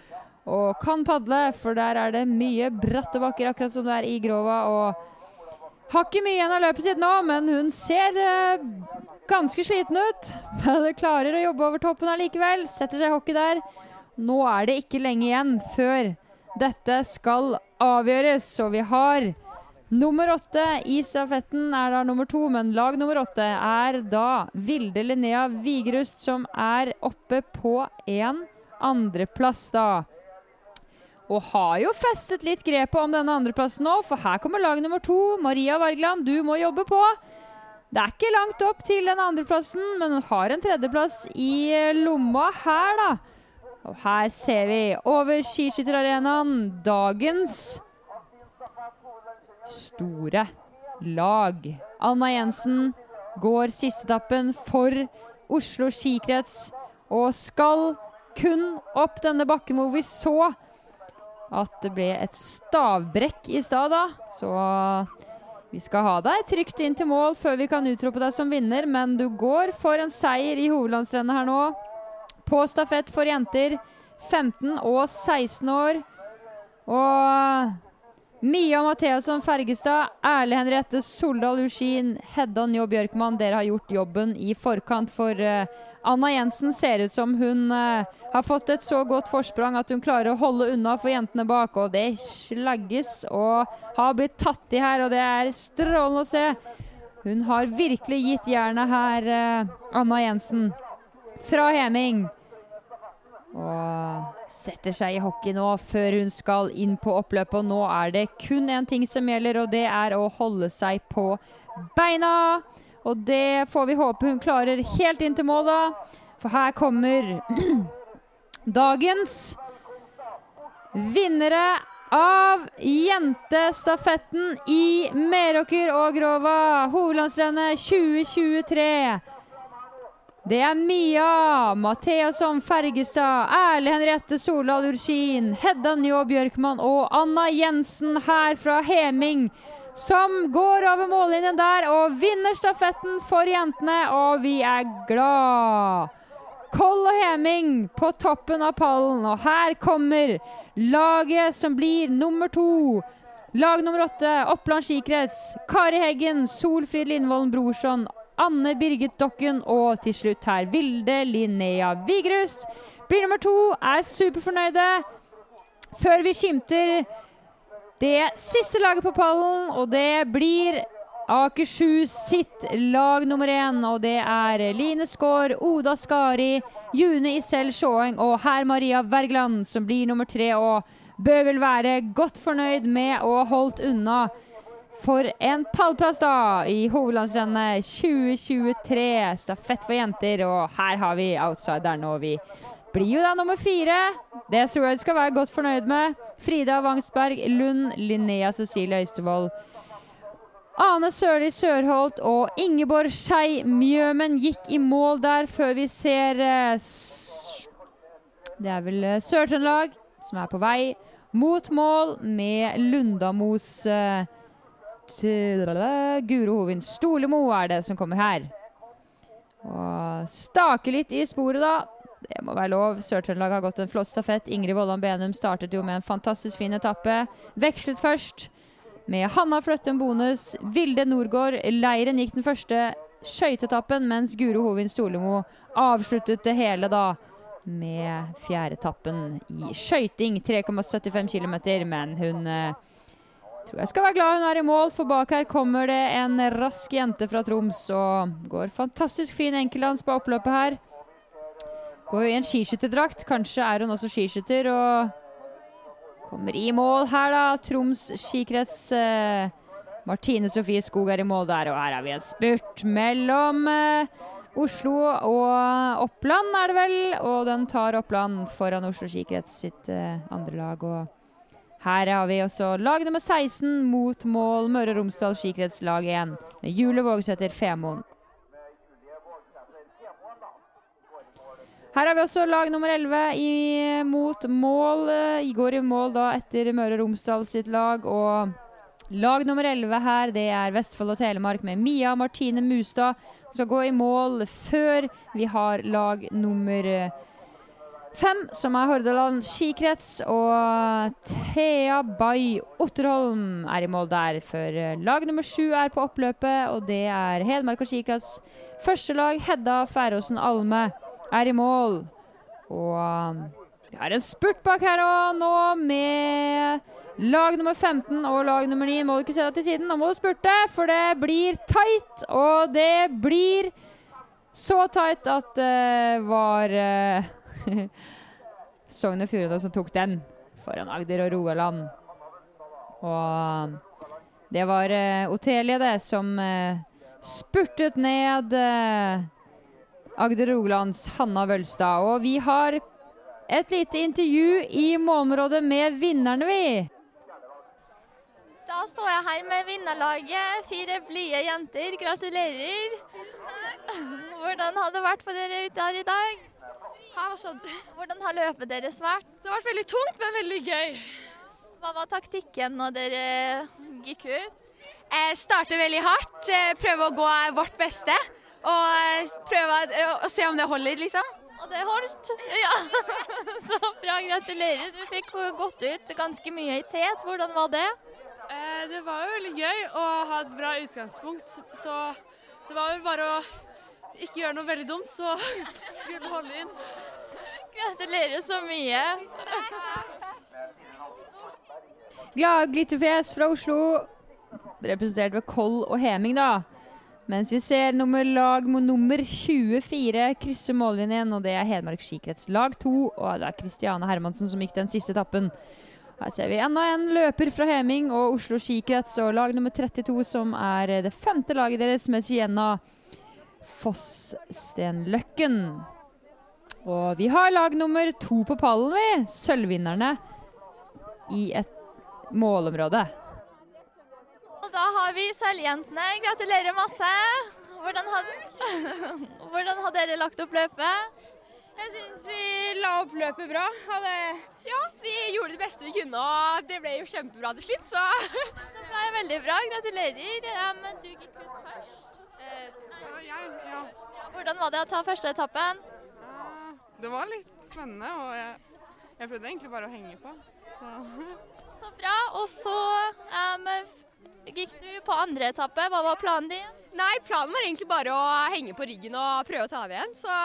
og kan padle, for der er det mye bratte bakker, akkurat som det er i Grova. og Har ikke mye igjen av løpet sitt nå, men hun ser eh, ganske sliten ut. Men klarer å jobbe over toppen allikevel. Setter seg i hockey der. Nå er det ikke lenge igjen før dette skal avgjøres, og vi har Nummer åtte i stafetten er da nummer to, men lag nummer åtte er da Vilde Linnea Vigerust, som er oppe på en andreplass, da. Og har jo festet litt grepet om denne andreplassen nå, for her kommer lag nummer to. Maria Vargland, du må jobbe på. Det er ikke langt opp til den andreplassen, men hun har en tredjeplass i lomma her, da. Og her ser vi over skiskytterarenaen dagens store lag. Anna Jensen går sisteetappen for Oslo skikrets og skal kun opp denne bakken hvor vi så at det ble et stavbrekk i stad, da. Så vi skal ha deg trygt inn til mål før vi kan utrope deg som vinner, men du går for en seier i hovedlandsrennet her nå. På stafett for jenter 15 og 16 år. Og Mia Matheusson Fergestad, Erle Henriette Soldal Uskin, Hedda Njå Bjørkmann, dere har gjort jobben i forkant. For uh, Anna Jensen ser ut som hun uh, har fått et så godt forsprang at hun klarer å holde unna for jentene bak. Og det slagges og har blitt tatt i her, og det er strålende å se. Hun har virkelig gitt jernet her, uh, Anna Jensen. Fra Heming. Og setter seg i hockey nå før hun skal inn på oppløpet. Og nå er det kun én ting som gjelder, og det er å holde seg på beina. Og det får vi håpe hun klarer helt inn til mål, da. For her kommer dagens vinnere av jentestafetten i Meråker og Grova. Hovedlandsrennet 2023. Det er Mia Matheasson Fergestad, Erle Henriette Soldal Urskin, Hedda Njå Bjørkman og Anna Jensen her fra Heming som går over mållinjen der og vinner stafetten for jentene, og vi er glad. Koll og Heming på toppen av pallen, og her kommer laget som blir nummer to. Lag nummer åtte, Oppland skikrets. Kari Heggen, Solfrid Lindvolden Brorson, Anne Birgit Dokken og til slutt her Vilde Linnea Vigrust. Blir nummer to, er superfornøyde. Før vi skimter det siste laget på pallen, og det blir Akershus sitt lag nummer én. Og det er Line Skaar, Oda Skari, June Isel Sjåeng og herr Maria Wergeland som blir nummer tre. Og bør vel være godt fornøyd med å ha holdt unna for en pallplass, da, i hovedlandsrennet 2023. Stafett for jenter, og her har vi outsideren. Og vi blir jo da nummer fire. Det tror jeg du skal være godt fornøyd med. Frida Wangsberg Lund, Linnea Cecilie Øystevold. Ane Sørli Sørholt og Ingeborg Skei Mjømen gikk i mål der før vi ser uh, Det er vel uh, Sør-Trøndelag som er på vei mot mål med Lundamos uh, Guro Hovin Stolemo er det som kommer her. Og stake litt i sporet, da. Det må være lov. Sør-Trøndelag har gått en flott stafett. Ingrid Vollan Benum startet jo med en fantastisk fin etappe. Vekslet først med Hanna Fløttum Bonus. Vilde Norgård Leiren gikk den første skøyteetappen, mens Guro Hovin Stolemo avsluttet det hele da med fjerdeetappen i skøyting. 3,75 km, men hun eh, tror jeg skal være glad hun er i mål, for bak her kommer det en rask jente fra Troms og går fantastisk fin enkeltdans på oppløpet her. Går i en skiskytterdrakt. Kanskje er hun også skiskytter og kommer i mål her, da. Troms skikrets. Eh, Martine Sofie Skog er i mål der, og her har vi en spurt mellom eh, Oslo og Oppland, er det vel. Og den tar Oppland foran Oslo skikrets sitt eh, andre lag. og her har vi også lag nummer 16 mot mål Møre og Romsdal skikretslag 1 med Jule Vågsæter Femoen. Her har vi også lag nummer 11 i, mot mål. I går i mål da etter Møre og Romsdal sitt lag. Og lag nummer 11 her, det er Vestfold og Telemark med Mia Martine Mustad. Skal gå i mål før vi har lag nummer 12. fem, som er Hordaland skikrets. Og Thea Bay Otterholm er i mål der, før eh, lag nummer sju er på oppløpet. Og det er Hedmark og skikrets. Første lag, Hedda Færåsen Alme, er i mål. Og um, vi har en spurt bak her òg nå, med lag nummer 15 og lag nummer 9. Må du ikke se deg til siden, nå må du spurte, for det blir tight. Og det blir så tight at det var uh, Sogn og Fjordane som tok den foran Agder og Rogaland. Og det var uh, Otelie, det, som uh, spurtet ned uh, Agder og Rogalands Hanna Vølstad. Og vi har et lite intervju i målområdet med vinnerne, vi. Da står jeg her med vinnerlaget. Fire blide jenter. Gratulerer. Tusen takk. Hvordan har det vært for dere ute her i dag? Hvordan har løpet deres vært? Det har vært veldig tungt, men veldig gøy. Hva var taktikken når dere gikk ut? Jeg starte veldig hardt, eh, prøve å gå vårt beste. Og eh, prøve å se om det holder, liksom. Og det holdt? Ja. Så bra, gratulerer. Du fikk gått ut ganske mye i tet. Hvordan var det? Eh, det var jo veldig gøy å ha et bra utgangspunkt. Så det var vel bare å ikke gjøre noe veldig dumt, så skulle vi holde inn. Gratulerer så mye. Glad glitterfjes fra Oslo, representert ved Koll og Heming, da. Mens vi ser nummer lag med nummer 24 krysse mållinjen, og det er Hedmark skikrets lag 2. Og det er Kristiane Hermansen som gikk den siste etappen. Her ser vi enda en løper fra Heming og Oslo skikrets og lag nummer 32, som er det femte laget deres, med Sienna Foss-Stenløkken. Og vi har lag nummer to på pallen, vi. Sølvvinnerne i et målområde. Og da har vi sølvjentene. Gratulerer masse. Hvordan har, Hvordan har dere lagt opp løpet? Jeg syns vi la opp løpet bra. Hadde... Ja, vi gjorde det beste vi kunne, og det ble jo kjempebra til slutt, så Det ble veldig bra. Gratulerer. Ja, men du gikk ut først. Hvordan var det å ta første etappen? Eh, Det var litt spennende, og jeg, jeg prøvde egentlig bare å henge på. Så. Så bra. Og så um, gikk du på andre etappe. Hva var planen din? Nei, planen var egentlig bare å henge på ryggen og prøve å ta av igjen. Så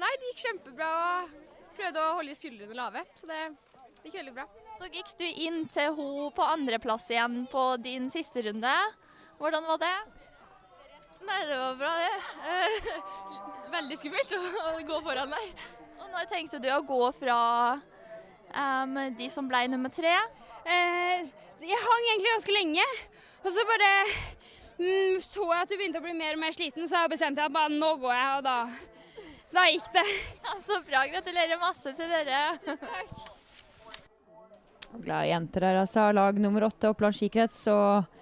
nei, det gikk kjempebra. og Prøvde å holde skuldrene lave, så det gikk veldig bra. Så gikk du inn til hun på andreplass igjen på din siste runde. Hvordan var det? Nei, det var bra, det. Veldig skummelt å gå foran deg. Og når tenkte du å gå fra um, de som ble nummer tre? Eh, jeg hang egentlig ganske lenge, og så bare mm, så jeg at du begynte å bli mer og mer sliten, så jeg bestemte jeg at bare nå går jeg, og da, da gikk det. Ja, så bra. Gratulerer masse til dere. Takk. Glade jenter her, altså. Lag nummer åtte, Oppland skikrets. Og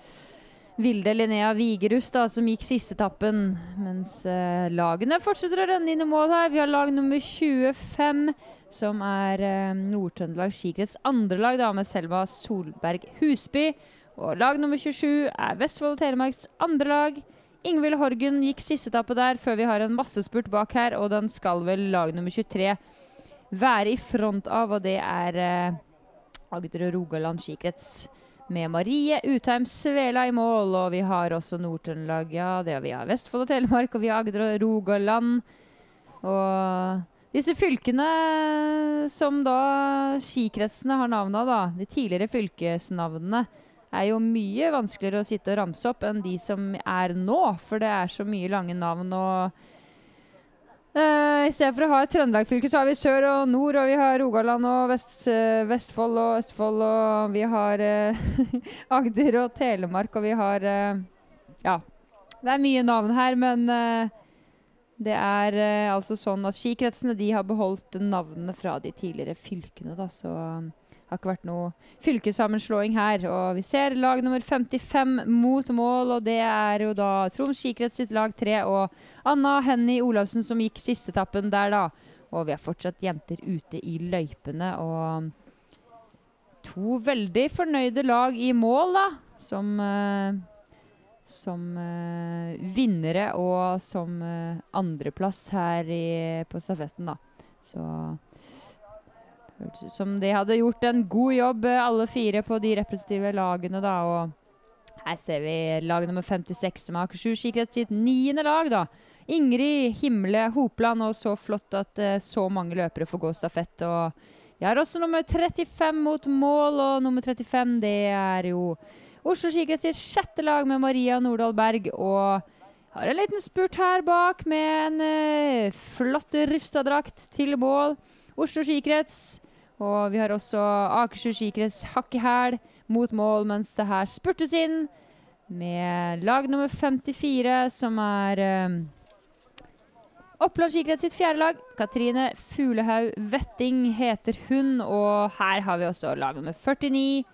Vilde Linnea Vigerus, da, som gikk siste etappen. Mens eh, lagene fortsetter å renne inn i mål her. Vi har lag nummer 25, som er eh, Nord-Trøndelag skikrets andre lag, da, med Selma Solberg Husby. Og lag nummer 27 er Vestfold og Telemarks andre lag. Ingvild Horgen gikk siste etappe der, før vi har en massespurt bak her, og den skal vel lag nummer 23 være i front av, og det er eh, Agder og Rogaland skikrets med Marie Utheim Svela i mål. Og vi har også Nord-Trøndelag, ja, det har vi har Vestfold og Telemark, og vi har Agder og Rogaland. Og disse fylkene som da skikretsene har navn av, da, de tidligere fylkesnavnene, er jo mye vanskeligere å sitte og ramse opp enn de som er nå, for det er så mye lange navn og Eh, I stedet for å ha et Trøndelag-fylke, så har vi sør og nord, og vi har Rogaland og Vest, uh, Vestfold og Østfold, og vi har uh, Agder og Telemark, og vi har Ja. Det er mye navn her, men det er altså sånn at skikretsene de har beholdt navnene fra de tidligere fylkene, da, så det har ikke vært noe fylkessammenslåing her. Og vi ser lag nummer 55 mot mål, og det er jo da Troms skikrets sitt lag 3 og Anna Henny Olavsen som gikk siste etappen der, da. Og vi har fortsatt jenter ute i løypene, og to veldig fornøyde lag i mål, da. Som uh, som uh, vinnere og som uh, andreplass her i, på stafetten, da. Så Som de hadde gjort en god jobb, eh, alle fire på de representative lagene, da. Og her ser vi lag nummer 56, som har Akershus skikrets sitt niende lag, da. Ingrid Himle Hopland, og så flott at uh, så mange løpere får gå stafett. og vi har også nummer 35 mot mål, og nummer 35 det er jo Oslo skikrets sitt sjette lag med Maria Nordahl Berg. Og har en liten spurt her bak med en uh, flott Rifstad-drakt til mål. Oslo skikrets. Og vi har også Akershus skikrets hakk i hæl mot mål, mens det her spurtes inn med lag nummer 54, som er uh, Oppland skikrets sitt fjerde lag. Katrine Fuglehaug Vetting heter hun. Og her har vi også lag nummer 49,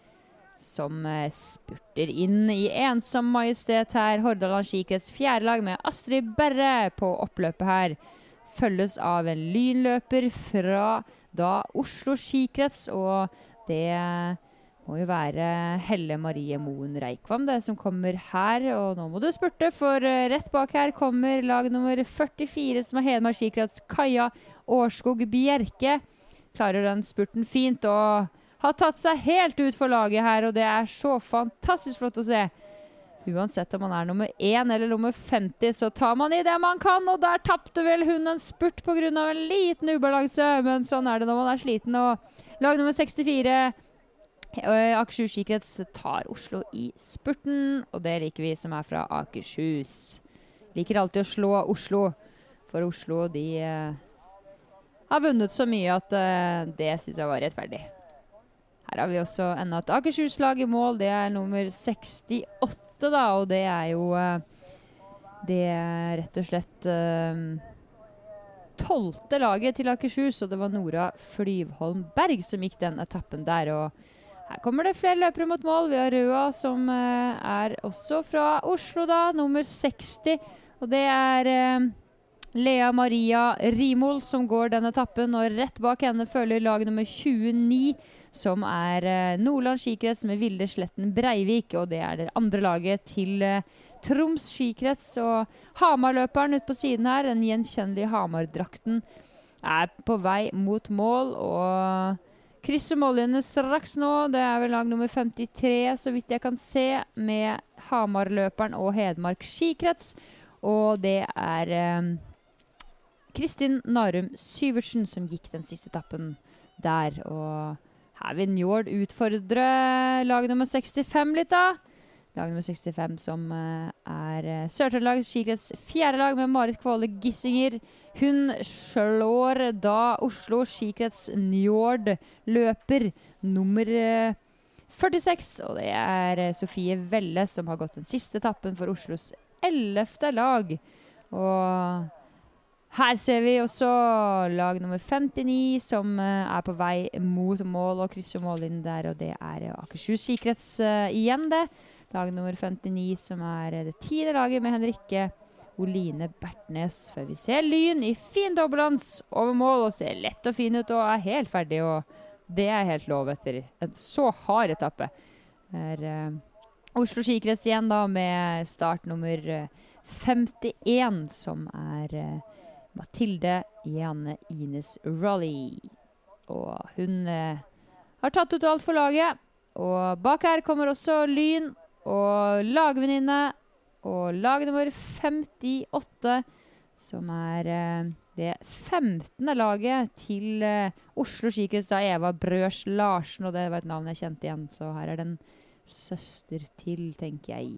som eh, spurter inn i ensom majestet her. Hordaland skikrets fjerde lag med Astrid Berre på oppløpet her. Følges av en lynløper fra da Oslo skikrets, og det må jo være Helle Marie Moen Reikvam det som kommer her. Og nå må du spurte, for uh, rett bak her kommer lag nummer 44, som er Hedmark skikrets Kaja Årskog Bjerke. Klarer den spurten fint og har tatt seg helt ut for laget her, og det er så fantastisk flott å se. Uansett om man er nummer 1 eller nummer 50, så tar man i det man kan. Og der tapte vel hun en spurt pga. en liten ubalanse, men sånn er det når man er sliten. Og lag nummer 64 Akershus skikrets tar Oslo i spurten, og det liker vi som er fra Akershus. Liker alltid å slå Oslo, for Oslo de uh, har vunnet så mye at uh, det syns jeg var rettferdig. Her har vi også enda et Akershus-lag i mål. Det er nummer 68, da, og det er jo uh, Det er rett og slett tolvte laget til Akershus, og det var Nora Flyvholm Berg som gikk den etappen der. og her kommer det flere løpere mot mål. Vi har Røa, som uh, er også fra Oslo, da. Nummer 60. Og det er Lea Maria Rimol som går den etappen. Og rett bak henne følger lag nummer 29, som er uh, Nordland skikrets med Vilde Sletten Breivik. Og det er det andre laget til Troms skikrets. Og Hamar-løperen ute på siden her, den gjenkjennelige Hamar-drakten, er på vei mot mål. og krysser mållinjene straks nå. Det er vel lag nummer 53, så vidt jeg kan se, med Hamar-løperen og Hedmark skikrets. Og det er eh, Kristin Narum Syvertsen som gikk den siste etappen der. Og her vil Njord utfordre lag nummer 65 litt, da. Lag nummer 65, som uh, er uh, Sør-Trøndelag skikrets fjerde lag med Marit Kvåle Gissinger. Hun slår da Oslo skikrets Njord løper nummer uh, 46. Og det er Sofie Velle som har gått den siste etappen for Oslos ellevte lag. Og her ser vi også lag nummer 59, som er på vei mot mål og krysser mållinjen der. Og det er Akershus skikrets igjen, det. Lag nummer 59, som er det tiende laget med Henrikke Oline Bertnes. Før vi ser Lyn i fin dobbeltdans over mål og ser lett og fin ut og er helt ferdig. Og det er helt lov etter en så hard etappe. Er uh, Oslo skikrets igjen da med start nummer 51, eh, som er uh, Mathilde Janne Ines Rolly. Og hun eh, har tatt ut alt for laget. Og bak her kommer også Lyn og lagvenninne og lag nummer 58, som er eh, det 15. laget til eh, Oslo skikrets av Eva Brøs Larsen. Og det var et navn jeg kjente igjen, så her er det en søster til, tenker jeg.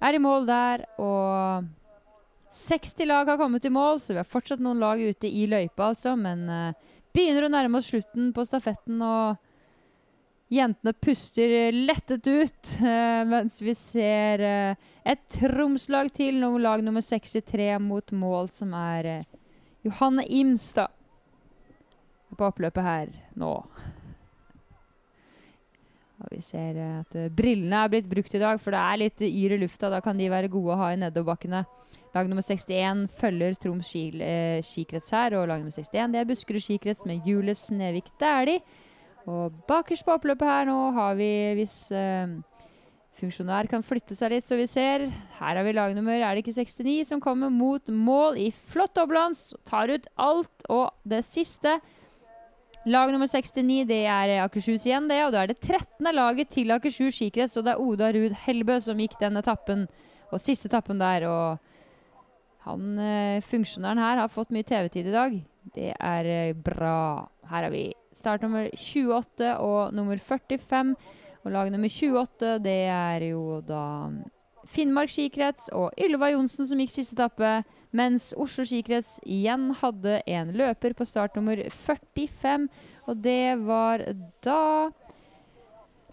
Er i mål der, og 60 lag har kommet i mål, så vi har fortsatt noen lag ute i løypa, altså. Men uh, begynner å nærme oss slutten på stafetten. og Jentene puster lettet ut, uh, mens vi ser uh, et Troms-lag til, no lag nummer 63 mot mål, som er Johanne Imstad på oppløpet her nå. Og vi ser at brillene er blitt brukt i dag, for det er litt yr i lufta. Da kan de være gode å ha i nedoverbakkene. Lag nummer 61 følger Troms skikrets her, og lag nummer 61 det er Buskerud skikrets med Jule Snevik Dæhlie. Og bakerst på oppløpet her nå har vi, hvis eh, funksjonær kan flytte seg litt, så vi ser Her har vi lagnummer, er det ikke 69, som kommer mot mål i flott dobbeltlands. Tar ut alt. Og det siste Lag nummer 69 det er Akershus igjen, det. Og da er det 13. laget til Akershus skikrets, og det er Oda Ruud Helbø som gikk den etappen. Og siste etappen der. Og han eh, funksjonæren her har fått mye TV-tid i dag. Det er eh, bra. Her er vi Start nummer 28 og nummer 45. Og lag nummer 28, det er jo da Finnmark skikrets og Ylva Johnsen som gikk siste etappe. Mens Oslo skikrets igjen hadde en løper på start nummer 45. Og det var da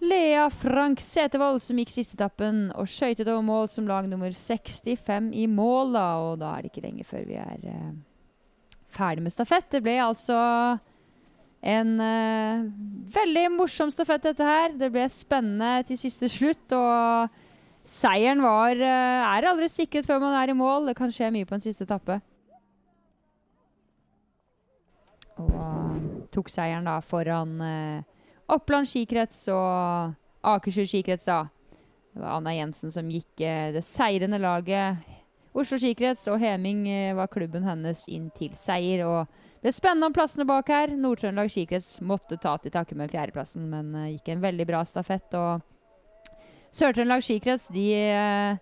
Lea Frank Setervold som gikk siste etappen og skøytet over mål som lag nummer 65 i mål. da, Og da er det ikke lenge før vi er uh, ferdig med stafett. Det ble altså en uh, veldig morsom stafett, dette her. Det ble spennende til siste slutt. og Seieren var eh, er aldri sikret før man er i mål. Det kan skje mye på en siste etappe. Og uh, tok seieren da foran uh, Oppland skikrets og Akershus skikrets. Det var Anna Jensen som gikk det seirende laget. Oslo skikrets og Heming var klubben hennes inn til seier. og Det er spennende om plassene bak her. Nord-Trøndelag skikrets måtte ta til takke med fjerdeplassen, men gikk en veldig bra stafett. og Sør-Trøndelag skikrets de eh,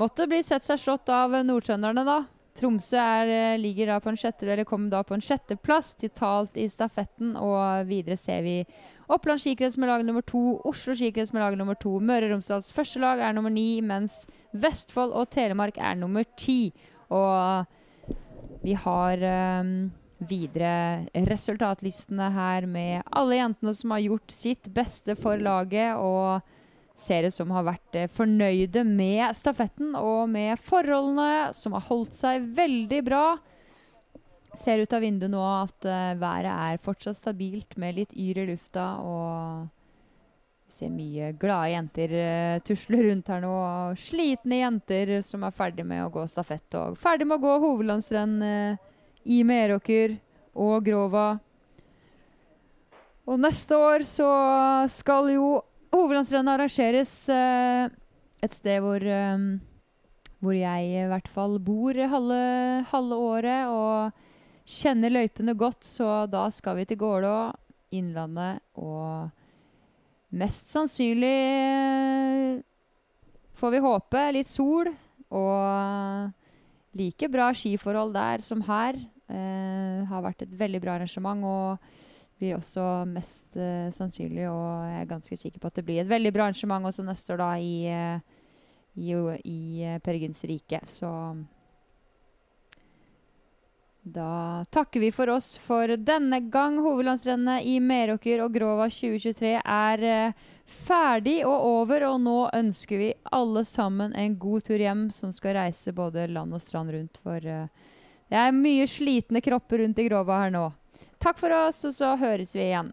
måtte bli sett seg slått av nordtrønderne, da. Tromsø er, eh, ligger da på en sjette, eller kom da på en sjetteplass totalt i stafetten. Og videre ser vi Oppland skikrets med lag nummer to, Oslo skikrets med lag nummer to. Møre og Romsdals første lag er nummer ni, mens Vestfold og Telemark er nummer ti. Og vi har um, videre resultatlistene her med alle jentene som har gjort sitt beste for laget. og ut som har vært eh, fornøyde med stafetten og med forholdene, som har holdt seg veldig bra. Ser ut av vinduet nå at uh, været er fortsatt stabilt med litt yr i lufta. Og ser mye glade jenter uh, tusle rundt her nå. Og slitne jenter som er ferdig med å gå stafett. Og ferdig med å gå hovedlandsrenn uh, i Meråker og Grova. Og neste år så skal jo Hovedlandsrennet arrangeres uh, et sted hvor, um, hvor jeg i hvert fall bor halve, halve, året og kjenner løypene godt. Så da skal vi til Gålå, Innlandet, og mest sannsynlig uh, får vi håpe litt sol og like bra skiforhold der som her. Uh, har vært et veldig bra arrangement. og blir også mest uh, sannsynlig, og jeg er ganske sikker på at det blir et veldig bra arrangement også neste år da i, uh, i, i uh, Per Gynts rike. Så da takker vi for oss for denne gang. Hovedlandsrennet i Meråker og Grova 2023 er ferdig og over, og nå ønsker vi alle sammen en god tur hjem, som skal reise både land og strand rundt. For det er mye slitne kropper rundt i Grova her nå. Takk for oss, og så høres vi igjen.